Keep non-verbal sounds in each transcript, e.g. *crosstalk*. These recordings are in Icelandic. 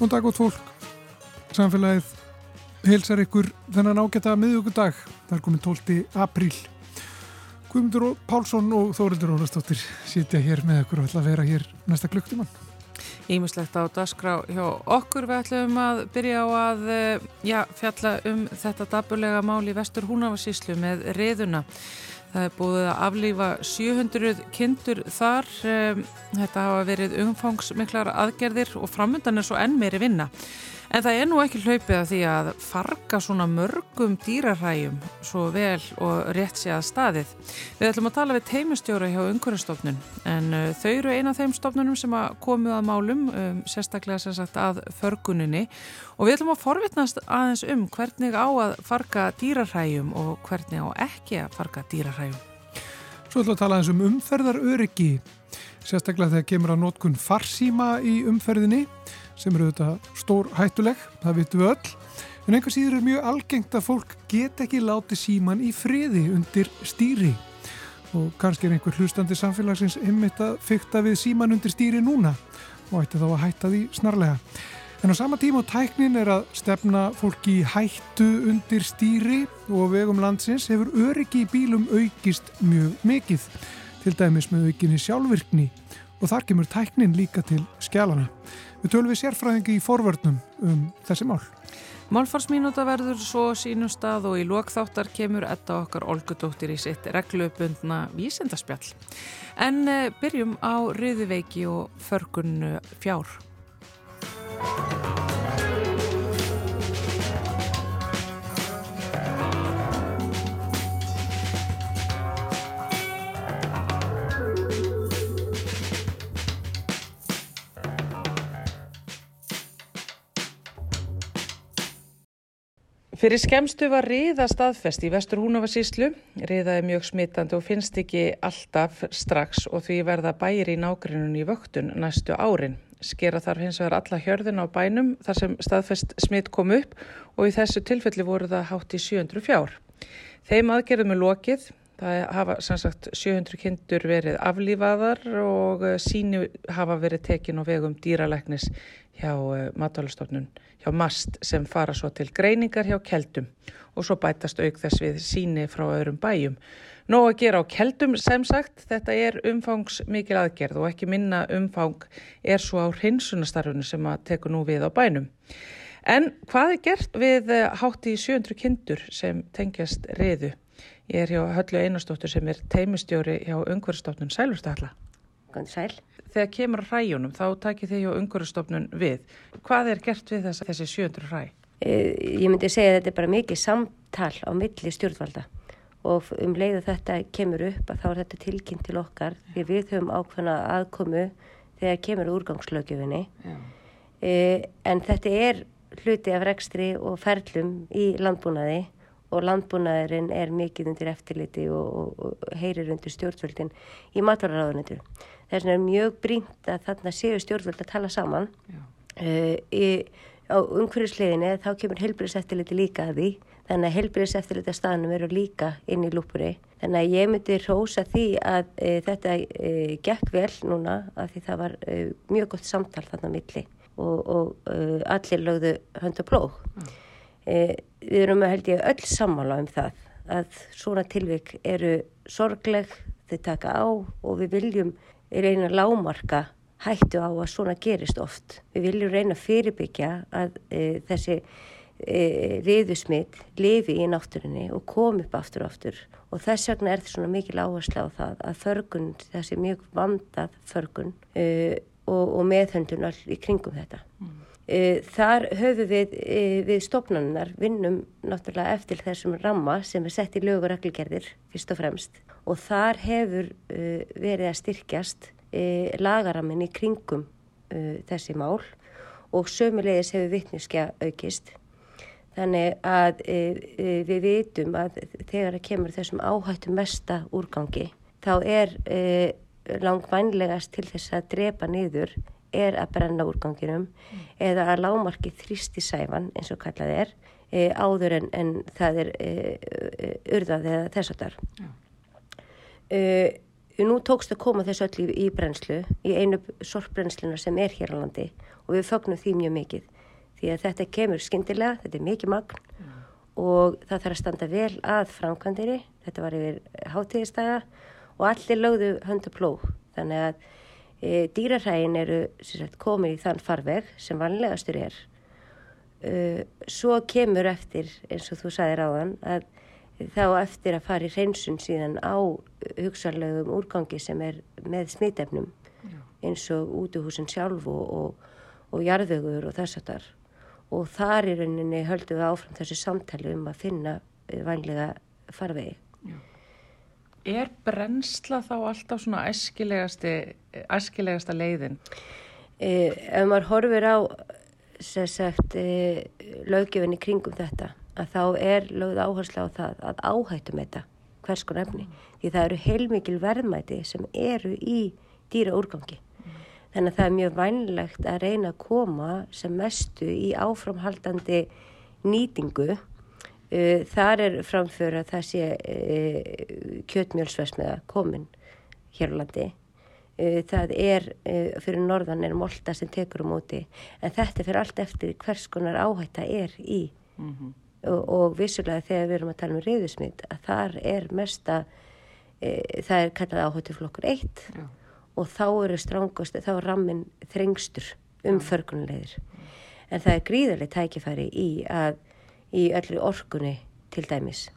Góðan dag gott fólk, samfélagið heilsar ykkur þennan ágæta miðugudag, það er komin 12. apríl. Guðmundur Pálsson og Þórildur Ólastóttir sitja hér með ykkur og ætla að vera hér næsta klukktíman. Ímislegt á dasgrá hjá okkur við ætlum að byrja á að eh, já, fjalla um þetta daburlega mál í vestur húnavarsíslu með reðuna. Það er búið að aflífa 700 kindur þar. Eh, þetta hafa verið umfangsmiklar aðgerðir og framöndan er svo enn meiri vinna. En það er nú ekki hlaupið að því að farga svona mörgum dýraræjum svo vel og rétt sé að staðið. Við ætlum að tala við teimustjóra hjá umhverjastofnun en uh, þau eru eina af þeim stofnunum sem komið að málum, um, sérstaklega sem sagt að förguninni og við ætlum að forvitnast aðeins um hvernig á að farga dýraræjum og hvernig á ekki að farga dýraræjum. Svo ætlum að tala aðeins um umferðaröryggi, sérstaklega þegar kemur að nótkun farsíma í umferðinni sem eru auðvitað stór hættuleg, það vitum við öll. En einhver síður er mjög algengt að fólk get ekki láti síman í friði undir stýri. Og kannski er einhver hlustandi samfélagsins einmitt að fykta við síman undir stýri núna og ætti þá að hætta því snarlega. En á sama tíma á tæknin er að stefna fólki í hættu undir stýri og vegum landsins hefur öryggi í bílum aukist mjög mikið, til dæmis með aukinni sjálfvirkni og þar kemur tæknin líka til skjálana. Við tölum við sérfræðingi í forvörnum um þessi mál. Málfarsmínúta verður svo sínum stað og í lokþáttar kemur etta okkar Olgudóttir í sitt reglubundna vísendaspjall. En eh, byrjum á riðiveiki og förgun fjár. Fyrir skemstu var riða staðfest í vestur húnavarsíslu. Riða er mjög smittandi og finnst ekki alltaf strax og því verða bæri í nágrunum í vöktun næstu árin. Skera þarf hins vegar alla hjörðin á bænum þar sem staðfest smitt kom upp og í þessu tilfelli voru það hátt í 700 fjár. Þeim aðgerðum er lokið. Það hafa sannsagt 700 kindur verið aflífaðar og síni hafa verið tekin á vegum dýralæknis hjá matalastofnun hjá MAST sem fara svo til greiningar hjá keldum og svo bætast auk þess við síni frá öðrum bæjum. Nó að gera á keldum sem sagt, þetta er umfangs mikil aðgerð og ekki minna umfang er svo á hreinsunastarfunu sem að teku nú við á bænum. En hvað er gert við hátt í 700 kindur sem tengjast reyðu? Ég er hjá Höllu Einarstóttur sem er teimistjóri hjá Ungverðstofnun Sælurstalla. Sæl. Þegar kemur ræjunum þá takir þið hjá Ungverðstofnun við. Hvað er gert við þess, þessi 700 ræ? E, ég myndi segja að þetta er bara mikið samtal á milli stjórnvalda og um leiðu þetta kemur upp að þá er þetta tilkynnt til okkar því við höfum ákveðna aðkomu þegar kemur úrgangslögjöfinni e, en þetta er hluti af rekstri og ferlum í landbúnaði og landbúnaðurinn er mikið undir eftirliti og, og, og heyrir undir stjórnvöldin í matvarraráðunitur. Þess vegna er mjög brínt að þarna séu stjórnvöld að tala saman. Uh, í, á umhverjusleginni þá kemur helbriðseftirliti líka að því. Þannig að helbriðseftirliti að staðnum eru líka inn í lúpuri. Þannig að ég myndi rósa því að uh, þetta uh, gekk vel núna að því það var mjög gott samtal þarna milli og, og allir lögðu hönd og plóð. Mm. Við erum að held ég öll sammála um það að svona tilvik eru sorgleg, þau taka á og við viljum reyna að lámarka hættu á að svona gerist oft. Við viljum reyna að fyrirbyggja að e, þessi e, riðusmitt lifi í náttúrinni og komi upp aftur og aftur og þess vegna er þetta svona mikil áherslu á það að förgun, þessi mjög vandað förgun e, og, og meðhöndun all í kringum þetta. Mm. Þar höfum við við stopnarnar vinnum náttúrulega eftir þessum ramma sem er sett í lögur og reglgerðir fyrst og fremst og þar hefur uh, verið að styrkjast uh, lagaramin í kringum þessi mál og sömulegis hefur vittniskja aukist. Þannig að við vitum að þegar það kemur þessum áhættu mesta úrgangi þá er langvænlegast til þess að drepa niður er að brenna úrganginum mm. eða að lámarki þrýsti sæfan eins og kallað er e, áður en, en það er e, urðað eða þess að þar. Mm. Nú tókst að koma þessu öll í, í brennslu, í einu sorpbrennsluna sem er hér á landi og við fögnum því mjög mikið því að þetta kemur skindilega, þetta er mikið magn mm. og það þarf að standa vel að framkvæmdiri, þetta var yfir hátíðistæða og allir lögðu höndaplóð þannig að e, dýrarægin eru sagt, komið í þann farveg sem vanlegastur er e, svo kemur eftir eins og þú sagði ráðan að þá eftir að fara í hreinsun síðan á hugsanlegum úrgangi sem er með smitefnum eins og útuhúsin sjálf og, og, og jarðvegur og þess að þar og þar í rauninni höldum við áfram þessu samtali um að finna eh, vanlega farvegi. Já. Er brennsla þá alltaf svona æskilegasta leiðin? Eh, ef maður horfir á eh, lögjöfinni kringum þetta að þá er lögð áherslu á það að áhættum þetta hvers konar efni. Mm. Því það eru heilmikil verðmæti sem eru í dýra úrgangi. Þannig að það er mjög vænlegt að reyna að koma sem mestu í áframhaldandi nýtingu. Uh, þar er framföru að það sé uh, kjötmjölsvesmiða komin hér á landi. Uh, það er fyrir norðan er molta sem tekur um úti en þetta fyrir allt eftir hvers konar áhætta er í. Mm -hmm. og, og vissulega þegar við erum að tala um reyðusmynd að þar er mesta, það er kallað áhættuflokkur 1. Já og þá eru strángast, þá er rammin þrengstur um förgunleðir. En það er gríðarlega tækifæri í að í öllu orkunni til dæmis,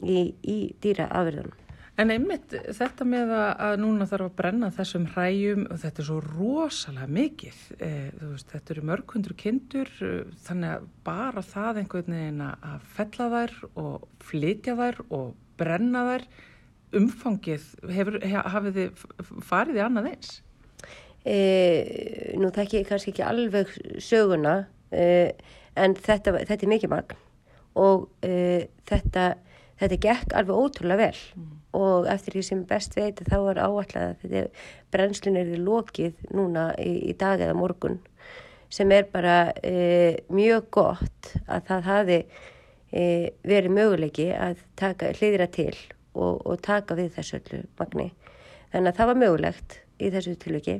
í, í dýra afverðunum. En einmitt þetta með að núna þarf að brenna þessum hræjum og þetta er svo rosalega mikið. E, veist, þetta eru mörg hundru kindur þannig að bara það einhvern veginn að fella þær og flytja þær og brenna þær umfangið, hefur, hafið þið farið í annað eins? E, nú þekk ég kannski ekki alveg söguna e, en þetta, þetta er mikið magn og e, þetta, þetta gekk alveg ótrúlega vel mm. og eftir því sem best veit þá er áallega þetta brennslun er lokið núna í, í dag eða morgun sem er bara e, mjög gott að það hafi e, verið möguleiki að taka hlýðra til og, og taka við þessu öllu magni. Þannig að það var mögulegt í þessu tilviki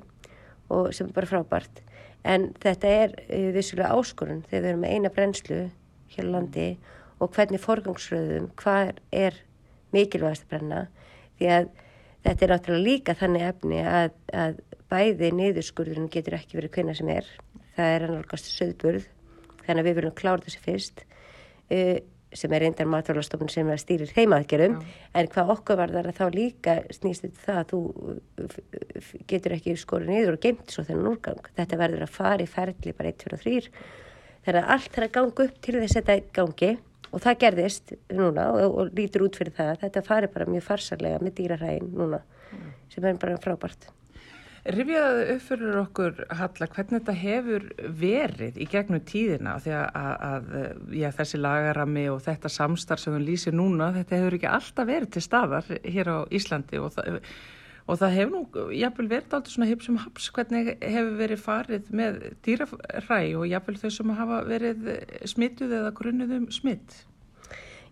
og sem er bara frábært. En þetta er uh, vissulega áskorun þegar við erum með eina brennslu hér á landi og hvernig forgangsröðum, hvað er mikilvægast að brenna. Því að þetta er náttúrulega líka þannig efni að, að bæði niðurskurðurinn getur ekki verið hvenna sem er. Það er að nálgast söðburð, þannig að við viljum klára þessi fyrst. Uh, sem er reyndar matvælastofnun sem er stýrir heimaðgerum en hvað okkur var þar að þá líka snýst þetta það að þú getur ekki skorið niður og geimt svo þennan úrgang. Þetta verður að fara í ferli bara 1, 2 og 3 þannig að allt þarf að ganga upp til þess að þetta gangi og það gerðist núna og, og lítur út fyrir það. Þetta fari bara mjög farsarlega með dýrarægin núna sem er bara frábært. Rifjaðu upp fyrir okkur, Halla, hvernig þetta hefur verið í gegnum tíðina því að, að já, þessi lagarami og þetta samstarf sem þú lýsir núna, þetta hefur ekki alltaf verið til staðar hér á Íslandi og það, og það hefur nú, jáfnvel verið alltaf svona hipsum haps, hvernig hefur verið farið með dýrafræ og jáfnvel þau sem hafa verið smittuð eða grunnuðum smitt?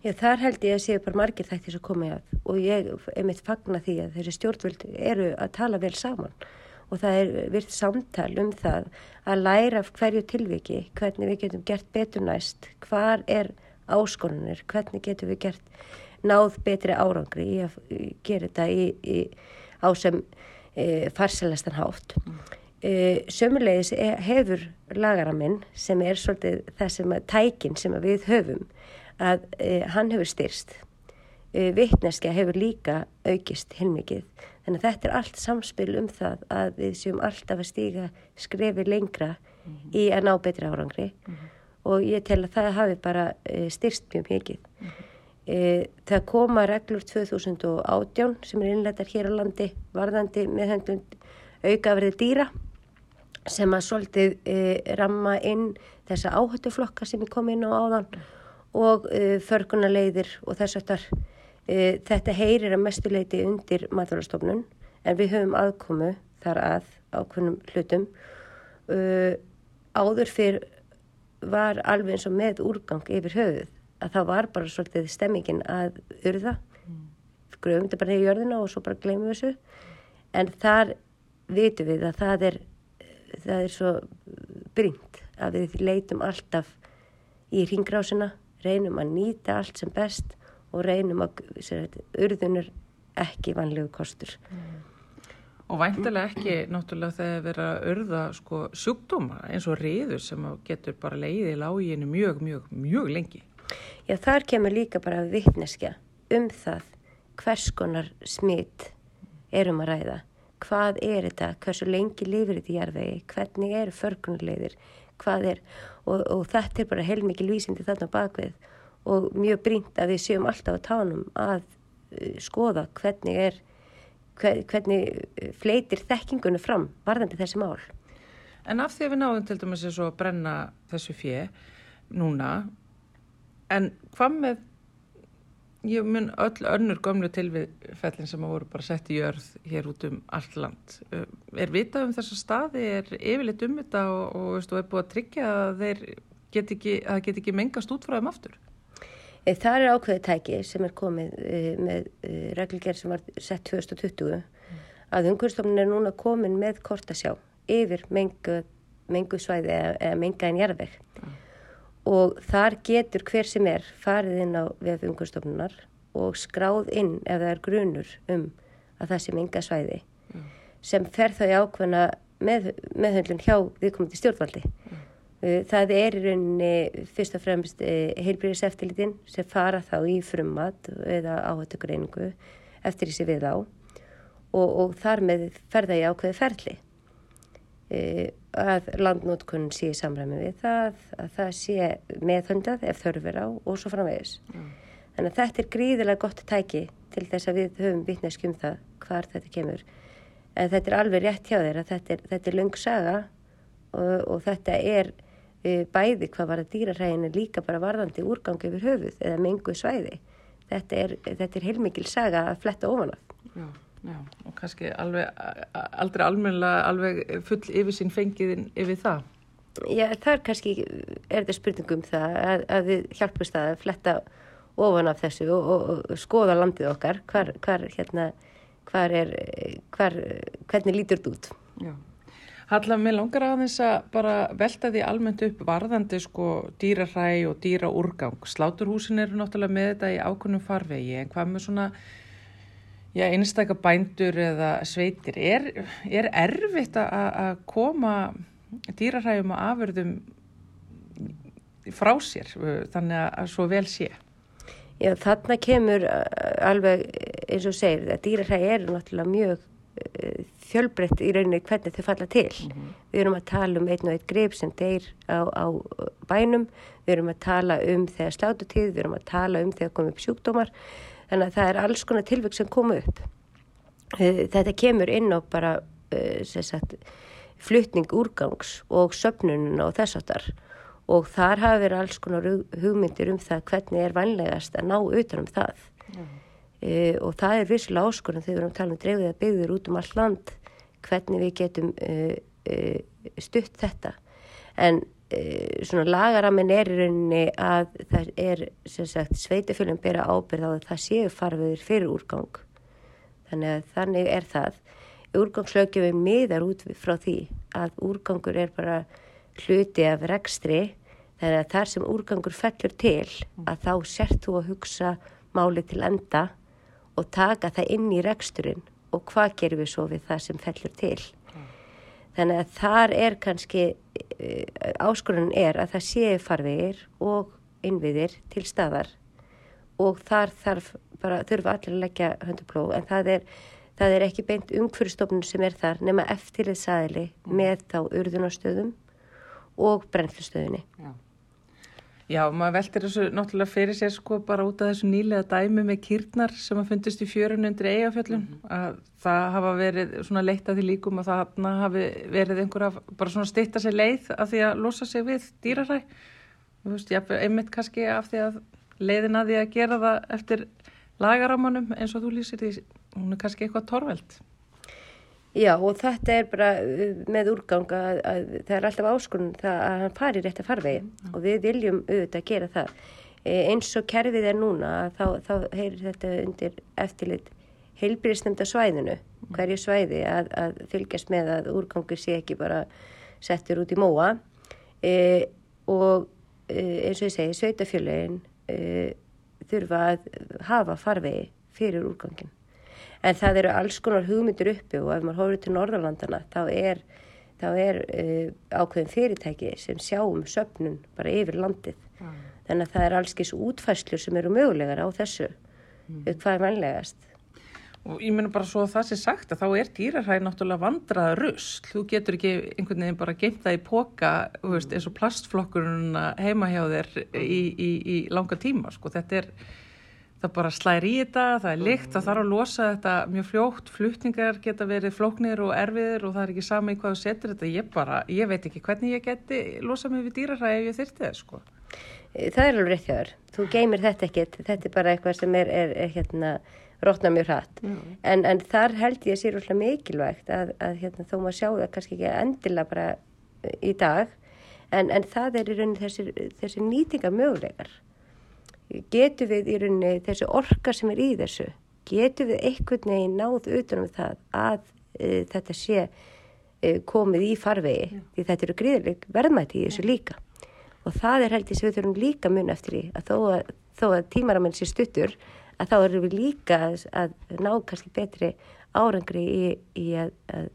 Já, þar held ég að séu bara margir þættir sem komið að og ég er mitt fagna því að þessi stjórnvöld eru að tala vel saman og það er virt samtal um það að læra hverju tilviki, hvernig við getum gert betur næst, hvar er áskonunir, hvernig getum við gert náð betri árangri í að gera þetta í, í, á sem e, farselastan hátt. Mm. E, sömulegis e, hefur lagaraminn sem er svolítið það sem að tækin sem að við höfum að e, hann hefur styrst. E, Vittneskja hefur líka aukist hilmikið Þannig að þetta er allt samspil um það að við séum alltaf að stíga skrefi lengra mm -hmm. í að ná betri árangri mm -hmm. og ég tel að það hafi bara e, styrst mjög mikið. Mm -hmm. E, það koma reglur 2018 sem er innlættar hér á landi varðandi með hendun aukaverði dýra sem að svolítið e, ramma inn þessa áhættuflokka sem er komið inn á áðan og e, förkunaleiðir og þess að þar E, þetta heyrir að mestuleiti undir maturastofnun en við höfum aðkomu þar að ákveðnum hlutum. E, áður fyrr var alveg eins og með úrgang yfir höfuð að það var bara svolítið stemmingin að urða. Mm. Gröfum þetta bara neyja jörðina og svo bara gleymum þessu. en þar vitum við að það er, það er svo brínt að við leitum alltaf í ringrásina, reynum að nýta allt sem best og reynum að urðunur ekki vanlegu kostur. Mm. Og væntilega ekki náttúrulega þegar vera að urða sko, sjúkdóma eins og riður sem getur bara leiðið í láginu mjög, mjög, mjög lengi. Já, þar kemur líka bara vittneskja um það hvers konar smitt erum að ræða. Hvað er þetta? Hversu lengi lifir þetta í jarðvegi? Hvernig eru förkunarleiðir? Hvað er? Og, og þetta er bara heilmikið lýsindi þarna bakvið og mjög brínt að við séum alltaf á tánum að uh, skoða hvernig er hvernig uh, fleitir þekkingunni fram varðandi þessi mál. En af því að við náðum til dæmis að brenna þessu fjö núna, en hvað með, ég mun öll önnur gömlu tilfellin sem að voru bara sett í jörð hér út um allt land. Uh, er vitað um þessa staði, er yfirleitt um þetta og, og, og er búið að tryggja að þeir get ekki, að get ekki mengast út frá þeim aftur? Eh, það er ákveðið tæki sem er komið uh, með reglgerð sem var sett 2020 mm. að umhverfstofnun er núna komin með kortasjá yfir mengu, mengu svæði eða, eða menga en jarðveg mm. Og þar getur hver sem er farið inn á vef umhverfstofnunar og skráð inn ef það er grunur um að það sé menga svæði mm. sem fer þá í ákveðna með, meðhöndlun hjá viðkomandi stjórnvaldi. Eh, það er í rauninni fyrst og fremst eh, heilbríðiseftilitinn sem fara þá í frummat eða áhættugreiningu eftir því sem við á og, og þar með ferða í ákveði ferli e, að landnótkunn sé í samræmi við það að það sé meðhundað ef þörfur á og svo framvegis. Mm. Þannig að þetta er gríðilega gott tæki til þess að við höfum vitneskjum það hvar þetta kemur. En þetta er alveg rétt hjá þér að þetta er, þetta er lungsaga og, og þetta er bæði hvað var að dýrarægin er líka bara varðandi úrgangi yfir höfuð eða mengu svæði. Þetta er, þetta er heilmikil saga að fletta ofan af. Já, já, og kannski alveg, aldrei almennilega alveg full yfir sín fengiðin yfir það. Já, það er kannski, er þetta spurningum það að, að við hjálpumst að fletta ofan af þessu og, og, og skoða landið okkar, hvar, hvar, hérna, hvar er, hvar, hvernig lítur þetta út. Já. Halla, mér langar að þess að bara velta því almennt upp varðandi sko dýraræi og dýraúrgang. Sláturhúsin eru náttúrulega með þetta í ákunnum farvegi en hvað með svona já, einstakar bændur eða sveitir? Er, er erfitt að koma dýraræjum og afurðum frá sér þannig að svo vel sé? Já, þarna kemur alveg eins og segir að dýraræi eru náttúrulega mjög fjölbreytt í rauninni hvernig þau falla til. Mm -hmm. Við erum að tala um einn og einn greip sem deyr á, á bænum, við erum að tala um þegar slátutíð, við erum að tala um þegar komið upp sjúkdómar, þannig að það er alls konar tilvæg sem koma upp. Eh, þetta kemur inn á bara eh, sagt, flutning úrgangs og söpnununa og þess aftar og þar hafa verið alls konar hugmyndir um það hvernig er vanlegast að ná utanum það. Mm. Uh, og það er vissilega áskorun þegar við erum að tala um dreifðið að byggður út um all land hvernig við getum uh, uh, stutt þetta en svona lagaramin er í rauninni að það er sagt, sveitafölum bera ábyrð á að það séu farfiður fyrir úrgang. Þannig að þannig er það. Úrgangslögjum miðar út frá því að úrgangur er bara hluti af rekstri. Þannig að þar sem úrgangur fellur til að þá sért þú að hugsa máli til enda og taka það inn í reksturinn. Og hvað gerum við svo við það sem fellur til. Þannig að þar er kannski, uh, áskorunum er að það séu farvegir og innviðir til staðar og þar þarf bara, þurfa allir að leggja höndupló en það er, það er ekki beint umhverfstofnun sem er þar nema eftirlið sæli mm. með þá urðunastöðum og brennflustöðunni. Já. Já, maður veltir þessu náttúrulega fyrir sér sko bara út af þessu nýlega dæmi með kýrnar sem að fundist í fjörun undir eigafjöllum mm -hmm. að það hafa verið svona leitt að því líkum að það hafi verið einhverja bara svona stýtta sér leið af því að losa sig við dýraræ þú veist, ég einmitt kannski af því að leiðin að því að gera það eftir lagaramanum eins og þú lýsir því hún er kannski eitthvað torveld Já og þetta er bara uh, með úrgang að, að það er alltaf áskonun það að hann fari rétt að farvegi mm. og við viljum auðvitað að gera það. E, eins og kerfið er núna þá, þá heyrir þetta undir eftirlit heilbyrjastemda svæðinu hverju svæði að, að fylgjast með að úrgangur sé ekki bara settur út í móa e, og e, eins og ég segi, sveitafjöluðin e, þurfa að hafa farvegi fyrir úrgangin. En það eru alls konar hugmyndir uppi og ef maður hóður til Norðalandana þá er, þá er uh, ákveðin fyrirtæki sem sjáum söpnun bara yfir landið. Mm. Þannig að það er allskis útfæslur sem eru mögulegar á þessu mm. hvað er mannlegast. Og ég menna bara svo að það sé sagt að þá er dýraræði náttúrulega vandraða rusl. Þú getur ekki einhvern veginn bara geimt það í póka eins og plastflokkurinn heima hjá þér í, í, í langa tíma. Sko. Þetta er, það bara slæri í þetta, það er lykt, það þarf að losa þetta mjög fljótt. Flutningar geta verið flóknir og erfiðir og það er ekki sama í hvað þú setur þetta. Ég bara, ég veit ekki hvernig ég geti losað mig við dýraræði ef ég þyrti það, sko. Það er alveg rétt hjá þér. Þú geymir þetta ekkit. Þetta er bara eitthvað sem er, er, er hérna rótna mjög hratt en, en þar held ég sér úrslag mikilvægt að, að hérna, þó maður sjá það kannski ekki endilega bara í dag en, en það er í rauninni þessi, þessi nýtinga mögulegar getur við í rauninni þessi orka sem er í þessu getur við einhvern veginn náð utanum það að e, þetta sé e, komið í farvegi? Já. því þetta eru gríðileg verðmæti í þessu líka. Og það er held ég sem við þurfum líka mun eftir í að þó að, að tímaramenn sé stuttur að þá erum við líka að, að ná kannski betri árangri í, í að, að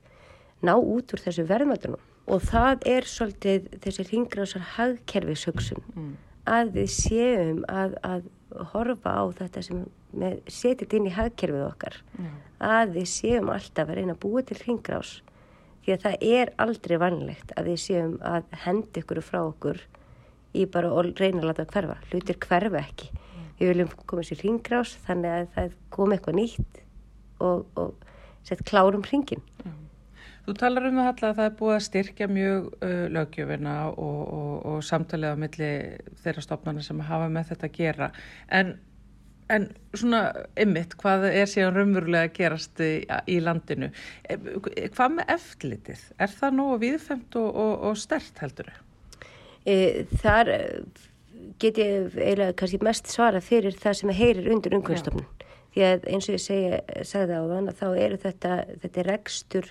ná út úr þessu verðmættunum og það er svolítið þessi ringrásar hagkerfishugsun mm. Að við séum að, að horfa á þetta sem setjum inn í hagkerfið okkar. Mm. að við séum alltaf að reyna að búa til ringrás því að það er aldrei vanlegt að við séum að hendi ykkur frá okkur í bara og reyna að láta hverfa. Hlutir hverfa ekki. Við viljum koma sér ringrás þannig að það kom eitthvað nýtt og, og sett klárum ringin. Þú talar um það alltaf að það er búið að styrkja mjög uh, lögjöfina og, og, og samtalið á milli þeirra stopnarna sem hafa með þetta að gera en, en svona ymmit, hvað er síðan raunverulega að gerast í, í landinu? E, hvað með eftirlitið? Er það nógu viðfemt og stert heldur þau? E, þar get ég eiginlega kannski mest svara fyrir það sem heyrir undir umhverfstofnun. Því að eins og ég segja, sagði á þann að þá eru þetta, þetta er rekstur,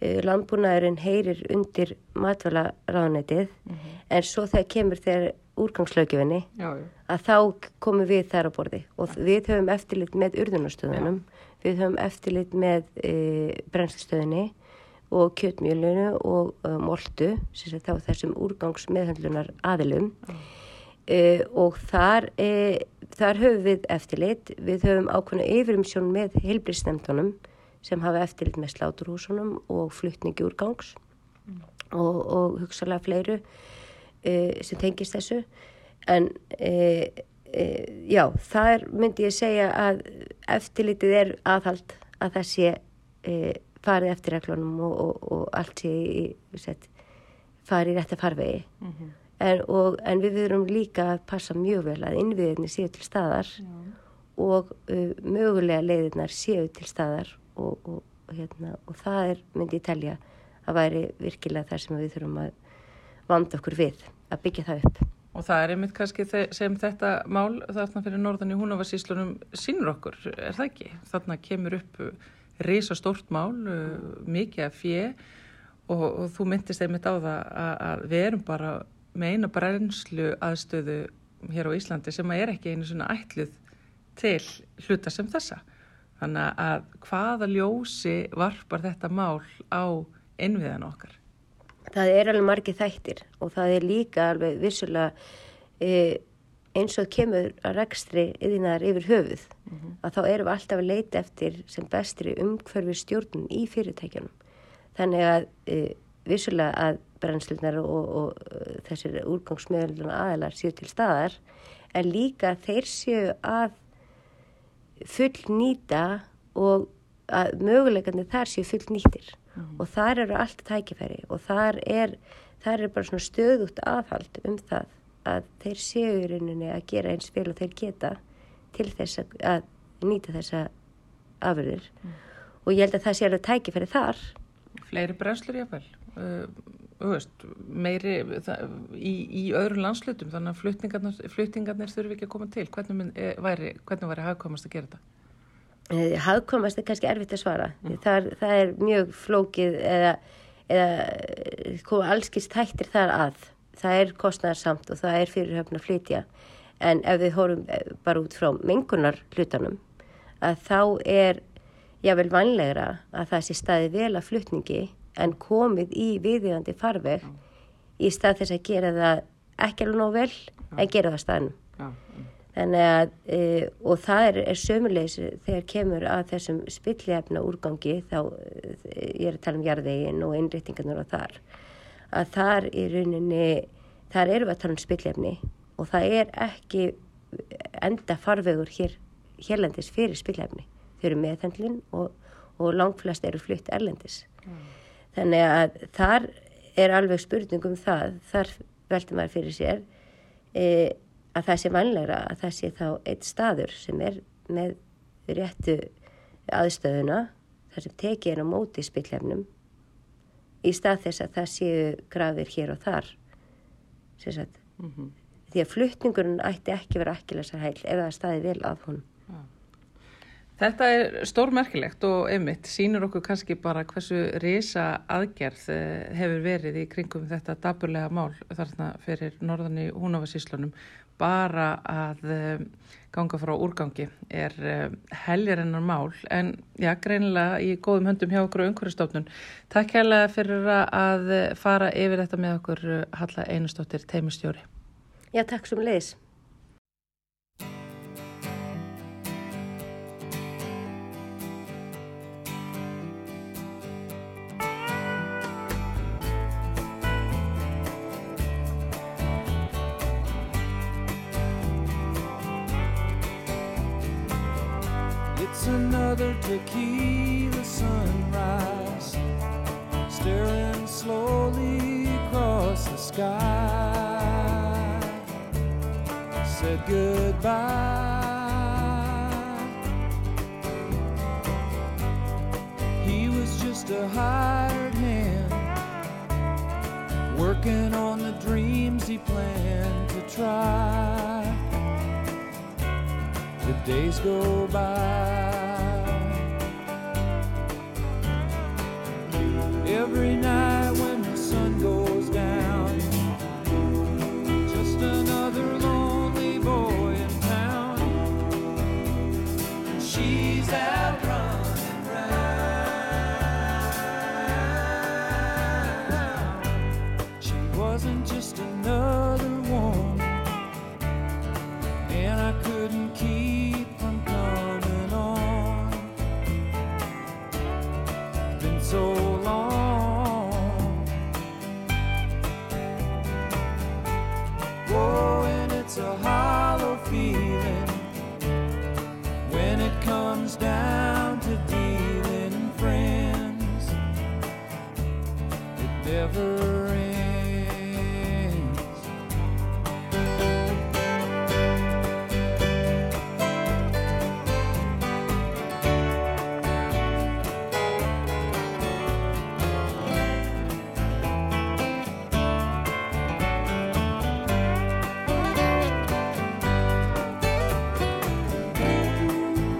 landbúnaðurinn heyrir undir matvala ráðnætið mm -hmm. en svo það kemur þegar úrgangslögjöfinni að þá komum við þar á borði. Og við höfum eftirlit með urðunarstöðunum, við höfum eftirlit með uh, brennslustöðunni og kjötmjölunu og uh, moltu, þá þessum úrgangsmeðhandlunar aðilum. Uh, og þar, þar höfum við eftirlit, við höfum ákveðna yfirimsjón með heilbríðsnefndunum sem hafa eftirlit með sláturhúsunum og fluttningi úrgangs mm. og, og hugsalega fleiru uh, sem tengist þessu en já, þar myndi ég segja að eftirlitið er aðhald að það sé farið eftir reglunum og, og, og allt sé farið í rétta farvegi mm -hmm. En, og, en við verum líka að passa mjög vel að innviðinni séu til staðar Já. og uh, mögulega leiðirnar séu til staðar og, og, hérna, og það er, myndi ég telja, að væri virkilega það sem við þurfum að vanda okkur við, að byggja það upp. Og það er einmitt kannski sem þetta mál þarna fyrir norðan í húnavarsíslunum sínur okkur, er það ekki? Þarna kemur upp reysa stórt mál, uh, mikið af fjö og þú myndist einmitt á það að, að við erum bara með eina brennslu aðstöðu hér á Íslandi sem er ekki einu svona ætluð til hluta sem þessa. Þannig að hvaða ljósi varpar þetta mál á innviðan okkar? Það er alveg margið þættir og það er líka alveg vissulega e, eins og kemur að rekstri yðinar yfir höfuð mm -hmm. að þá erum við alltaf að leita eftir sem bestri umhverfi stjórnum í fyrirtækjanum. Þannig að e, vissulega að brennslunar og, og uh, þessir úrgangsmiðluna aðelar séu til staðar en líka þeir séu að full nýta og að möguleikandi þar séu full nýttir mm. og þar eru allt tækifæri og þar er, þar er bara svona stöðut aðhald um það að þeir séu í rauninni að gera eins vel og þeir geta til þess að nýta þessa afurður mm. og ég held að það sé alveg tækifæri þar Fleiri brennslur jáfnvel uh, veist, meiri það, í, í öðrum landslutum þannig að flutningarnir, flutningarnir þurfi ekki að koma til hvernig, minn, e, væri, hvernig væri hafðkomast að gera þetta? Eh, hagkomast er kannski erfitt að svara. Mm. Það, það er mjög flókið eða, eða koma allskist hættir þar að. Það er kostnæðarsamt og það er fyrirhöfn að flytja. En ef við hórum eh, bara út frá mengunar hlutanum að þá er jável vanlegra að það sé staði vel að flutningi en komið í viðvíðandi farveg mm. í stað þess að gera það ekki alveg nóg vel en gera það staðnum. Þannig að, e, og það er, er sömulegis þegar kemur að þessum spillihefna úrgangi, þá, e, ég er að tala um jarðvegin og innrýtingarnir og þar, að þar í rauninni, þar eru við að tala um spillihefni og það er ekki enda farvegur hér, hérlendis fyrir spillihefni. Þau eru meðhendlin og, og langflest eru flutt erlendis. Mm. Þannig að þar er alveg spurningum það, þar veldur maður fyrir sér, eða, að það sé vanlegra að það sé þá eitt staður sem er með réttu aðstöðuna þar sem tekið er á móti spillefnum í stað þess að það séu grafir hér og þar mm -hmm. því að fluttningurinn ætti ekki verið akkilasar heil ef það staði vel hún ja. Þetta er stórmerkilegt og einmitt sínur okkur kannski bara hversu risa aðgerð eh, hefur verið í kringum þetta daburlega mál þarna fyrir norðan í Húnavarsíslunum bara að um, ganga frá úrgangi er um, heljar ennar mál en já, greinilega í góðum höndum hjá okkur og umhverjastofnun. Takk hérlega fyrir að fara yfir þetta með okkur Halla Einustóttir, teimistjóri. Já, takk sem leiðis. Tequila sunrise, staring slowly across the sky. Said goodbye. He was just a hired hand, working on the dreams he planned to try. The days go by. Every night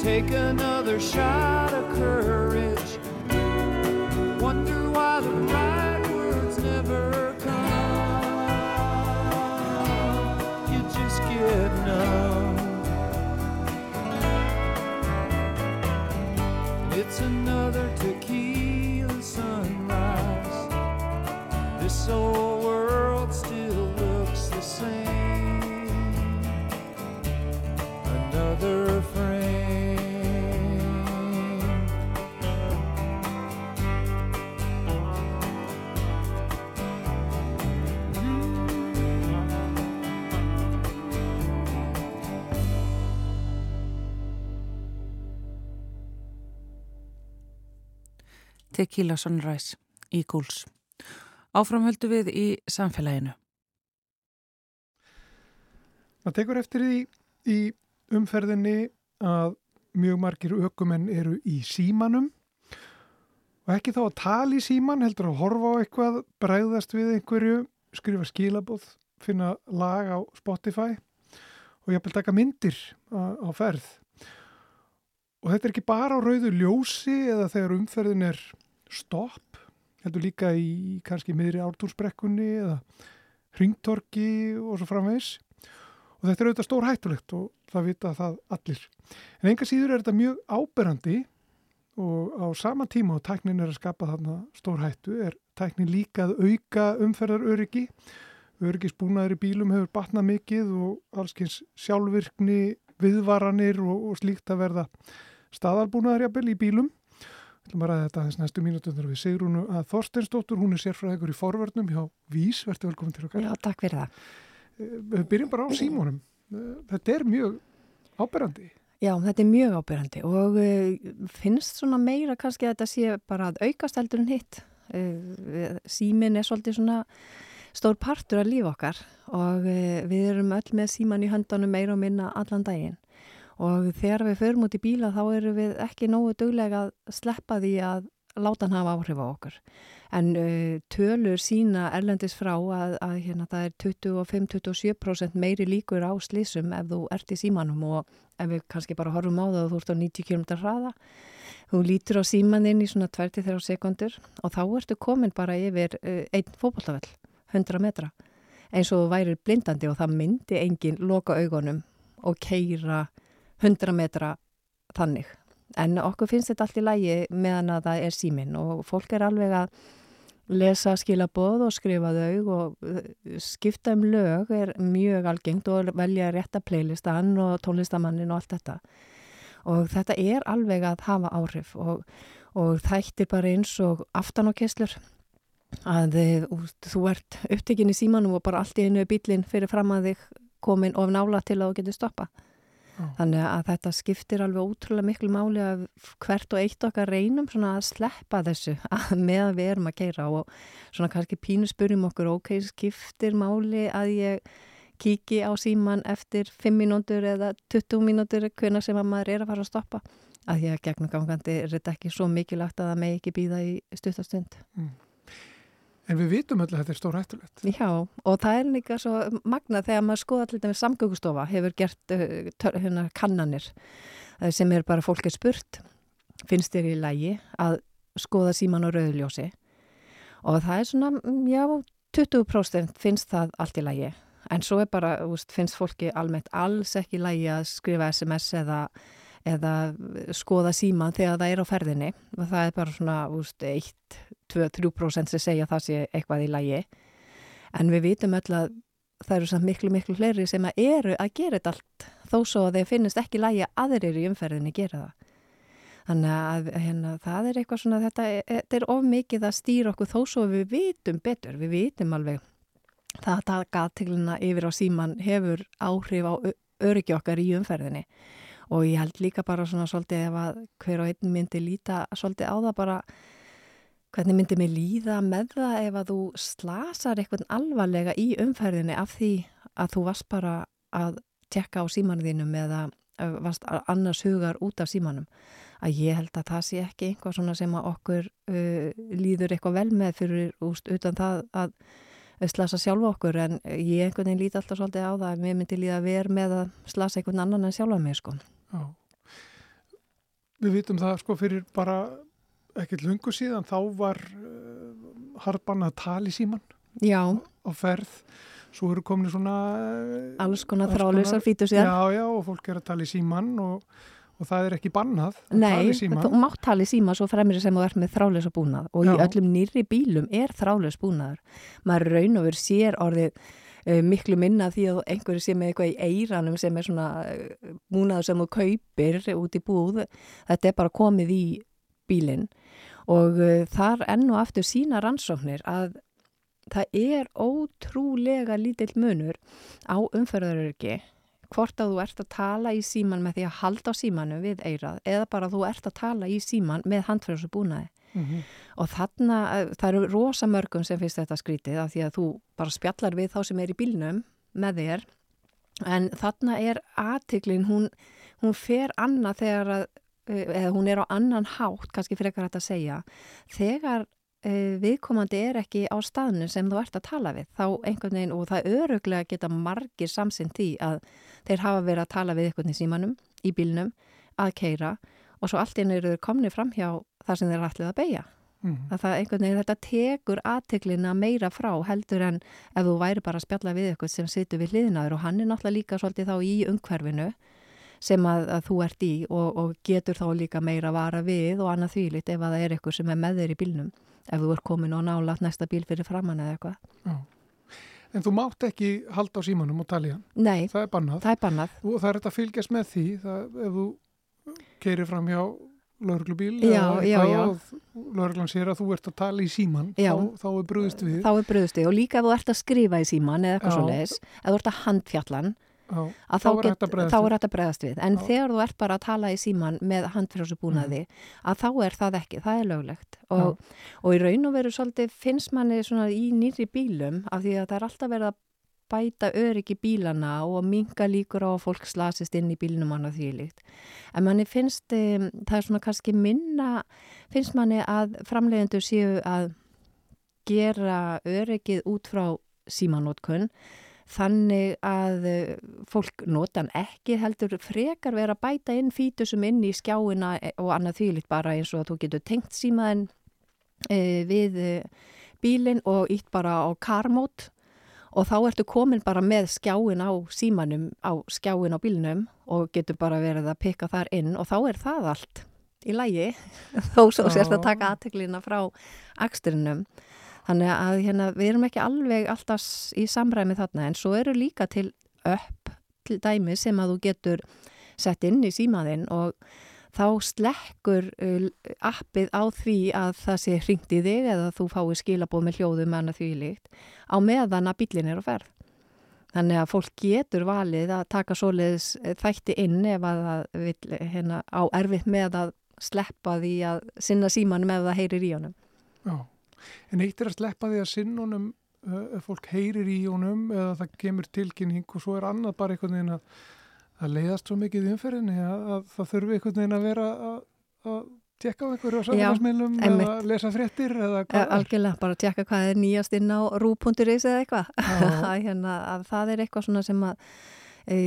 take another shot. Tequila Sunrise Gúls. Áframhöldu við í samfélaginu. Það tekur eftir því í umferðinni að mjög margir ökumenn eru í símanum og ekki þá að tala í síman, heldur að horfa á eitthvað, bræðast við einhverju, skrifa skilabóð, finna lag á Spotify og ég vil taka myndir á ferð og þetta er ekki bara á rauðu ljósi eða þegar umferðin er stopp, heldur líka í kannski miðri ártúrsbrekkunni eða hringtorki og svo framvegs og þetta er auðvitað stór hættulegt og það vita það allir. En enga síður er þetta mjög áberandi og á sama tíma og tæknin er að skapa þarna stór hættu er tæknin líka að auka umferðaröryggi. Öryggisbúnaður í bílum hefur batnað mikið og allskyns sjálfvirkni, viðvaranir og, og slíkt að verða staðalbúnaður jafnvel í bílum. Ætlum að ræða þetta aðeins næstu mínutundur við Sigrúnu að Þorsteinsdóttur, hún er sérfræðigur í forvörnum hjá Vís, verður velkomin til okkar. Já, takk fyrir það. Eh, við byrjum bara á símónum. Eh, þetta er mjög áberandi. Já, þetta er mjög áberandi og uh, finnst svona meira kannski að þetta sé bara að aukast heldur en hitt. Símin er svolítið svona stór partur af líf okkar og við erum öll með síman í höndunum meira og minna allan daginn og þegar við förum út í bíla þá eru við ekki nógu duglega að sleppa því að láta hann hafa áhrif á okkur. En uh, tölur sína erlendis frá að, að hérna, það er 25-27% meiri líkur á slísum ef þú ert í símanum og ef við kannski bara horfum á það og þú ert á 90 km hraða, þú lítur á símaninn í svona 23 sekundur og þá ertu komin bara yfir uh, einn fókbaltafell, 100 metra, eins og þú væri blindandi og það myndi engin loka augunum og keira 100 metra þannig. En okkur finnst þetta allt í lægi meðan að það er símin og fólk er alveg að lesa skilaboð og skrifa þau og uh, skipta um lög er mjög algengt og velja rétta playlistan og tónlistamannin og allt þetta. Og þetta er alveg að hafa áhrif og, og þættir bara eins og aftan á kesslur að þið, þú ert upptekinn í símanum og bara allt í einu bílinn fyrir fram að þig komin of nála til að þú getur stoppa. Þannig að þetta skiptir alveg útrúlega miklu máli að hvert og eitt okkar reynum svona að sleppa þessu *laughs* að með að við erum að keira og svona kannski pínu spurjum okkur, ok, skiptir máli að ég kíki á síman eftir 5 mínútur eða 20 mínútur hvernig sem að maður er að fara að stoppa að því að gegnum gangandi er þetta ekki svo mikilagt að það megi ekki býða í stuttastund. Mm. En við vitum öll að þetta er stór hættulegt. Já, og það er líka svo magna þegar maður skoða allir með samgöngustofa hefur gert uh, hérna, kannanir uh, sem er bara fólk er spurt, finnst þér í lægi að skoða síman og rauðljósi og það er svona, já, 20% finnst það allt í lægi en svo er bara, úst, finnst fólki almennt alls ekki lægi að skrifa SMS eða eða skoða síman þegar það er á ferðinni. Og það er bara svona úst, 1-2-3% sem segja það sé eitthvað í lægi en við vitum öll að það eru samt miklu miklu fleiri sem að eru að gera þetta allt þó svo að þeir finnist ekki lægi að aðrir í umferðinni gera það. Þannig að hérna, það er eitthvað svona þetta þetta er of mikið að stýra okkur þó svo við vitum betur, við vitum alveg það að taka aðteglina yfir á síman hefur áhrif á öryggi okkar í umferðinni. Og ég held líka bara svona svolítið ef að hver og einn myndi líta svolítið á það bara hvernig myndi mig líða með það ef að þú slasar eitthvað alvarlega í umferðinni af því að þú varst bara að tekka á símanðinum eða varst annars hugar út af símanum að ég held að það sé ekki einhvað svona sem að okkur uh, líður eitthvað vel með fyrir úst utan það að slasa sjálfa okkur en ég einhvern veginn líti alltaf svolítið á það að mér myndi líða verð með að slasa einhvern annan en sjálfa mig sko. Já. Við vitum það sko fyrir bara ekkert lungu síðan þá var uh, harpan að tala í síman já. á ferð. Svo eru komin svona uh, alls konar þráleysar fítur síðan. Já já og fólk er að tala í síman og, og það er ekki bannað Nei, þú mátt tala í síma svo fremir sem þú ert með þráleys og búnað. Og já. í öllum nýri bílum er þráleys búnaður. Maður raun og verið sér orðið uh, miklu minna því að einhverju sem er eitthvað í eiranum sem er svona múnaður sem þú kaupir út í búð. Þetta er bara komið í bílinn og uh, þar enn og aftur sína rannsóknir að það er ótrúlega lítill munur á umferðaröryggi hvort að þú ert að tala í síman með því að halda á símanu við eirað eða bara þú ert að tala í síman með handfæðs og búnaði Mm -hmm. Og þarna, eh, það eru rosa mörgum sem finnst þetta skrítið af því að þú bara spjallar við þá sem er í bílnum með þér en þarna er aðtiklin, hún, hún fer annað þegar að, eh, eða hún er á annan hátt, kannski frekar hægt að segja, þegar e, viðkomandi er ekki á staðnum sem þú ert að tala við, þá einhvern veginn og það öruglega geta margir samsinn því að þeir hafa verið að tala við einhvern veginn símanum í bílnum að keira og svo allt inn eru komni fram hjá það sem þeir ætlið að beigja. Mm. Að það einhvern veginn þetta tekur aðteglina meira frá heldur en ef þú væri bara að spjalla við eitthvað sem situr við hliðinaður og hann er náttúrulega líka svolítið þá í umhverfinu sem að, að þú ert í og, og getur þá líka meira að vara við og annað þvílitt ef að það er eitthvað sem er með þeir í bílnum ef þú ert komin og nálat næsta bíl fyrir framann eða eitthvað. Já. En þú mátt ekki halda á símanum og hann? Nei, það er bannað. Það er bannað. Og það er þetta að fylgjast með því það, ef þú keirir fram hjá lauruglubíl og lauruglan sér að þú ert að tala í síman þá, þá er bröðust við. Þá er bröðust við og líka ef þú ert að skrifa í síman eða eitthvað svo leiðis, ef þú ert að handfjallan Já, að þá, get, þá er þetta bregðast við. En Já. þegar þú ert bara að tala í síman með handfrjóðsubúnaði mm. að þá er það ekki, það er löglegt. Og, og í raun og veru svolítið finnst manni í nýri bílum af því að það er alltaf verið að bæta öryggi bílana og minga líkur á að fólk slasist inn í bílnum annað því líkt. En manni finnst það er svona kannski minna finnst manni að framlegendur séu að gera öryggið út frá símanótkunn þannig að eh, fólk notan ekki heldur frekar vera að bæta inn fítusum inn í skjáina eh, og annað þýlitt bara eins og að þú getur tengt símaðin e, við bílinn og ítt bara á karmót og þá ertu komin bara með skjáin á símanum, á skjáin á bílnum og getur bara verið að pikka þar inn og þá er það allt í lægi *laughs* þó svo sérst að taka aðteglina frá aksturinnum Þannig að hérna, við erum ekki alveg alltaf í samræmi þarna en svo eru líka til upp til dæmi sem að þú getur sett inn í símaðinn og þá slekkur uh, appið á því að það sé hringt í þig eða þú fái skilabóð með hljóðum en að því líkt á meðan að bílinn er á ferð. Þannig að fólk getur valið að taka svoleiðis eh, þætti inn ef að það vil hérna, á erfitt með að sleppa því að sinna símanum ef það heyrir í honum. Já. En eitt er að sleppa því að sinnunum uh, fólk heyrir í honum eða það kemur tilkynning og svo er annað bara einhvern veginn að, að leiðast svo mikið í umferðinni að, að það þurfi einhvern veginn að vera að, að tjekka á einhverju samfélagsmiðlum eða lesa fréttir eða hvað. Algjörlega, bara tjekka hvað er nýjast inn á rú.is eða eitthvað. *laughs* hérna, það er eitthvað svona sem að e,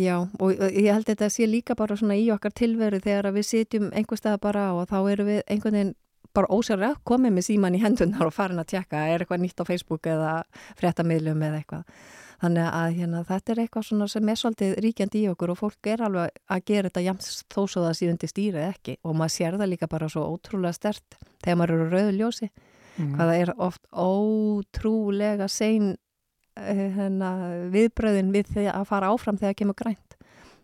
Já, og ég held að þetta sé líka bara svona í okkar tilveru þegar við sitjum einhver stað bara og þá eru við einhvern veginn bara ósjálflega komið með síman í hendunar og farin að tjekka, er eitthvað nýtt á Facebook eða fréttamiðlum eða eitthvað. Þannig að hérna, þetta er eitthvað sem er svolítið ríkjandi í okkur og fólk er alveg að gera þetta jæms þó svo það sé undir stýrið ekki og maður sér það líka bara svo ótrúlega stert þegar maður eru rauðu ljósi. Mm. Hvaða er oft ótrúlega sein eh, hérna, viðbröðin við því að fara áfram þegar kemur grænt.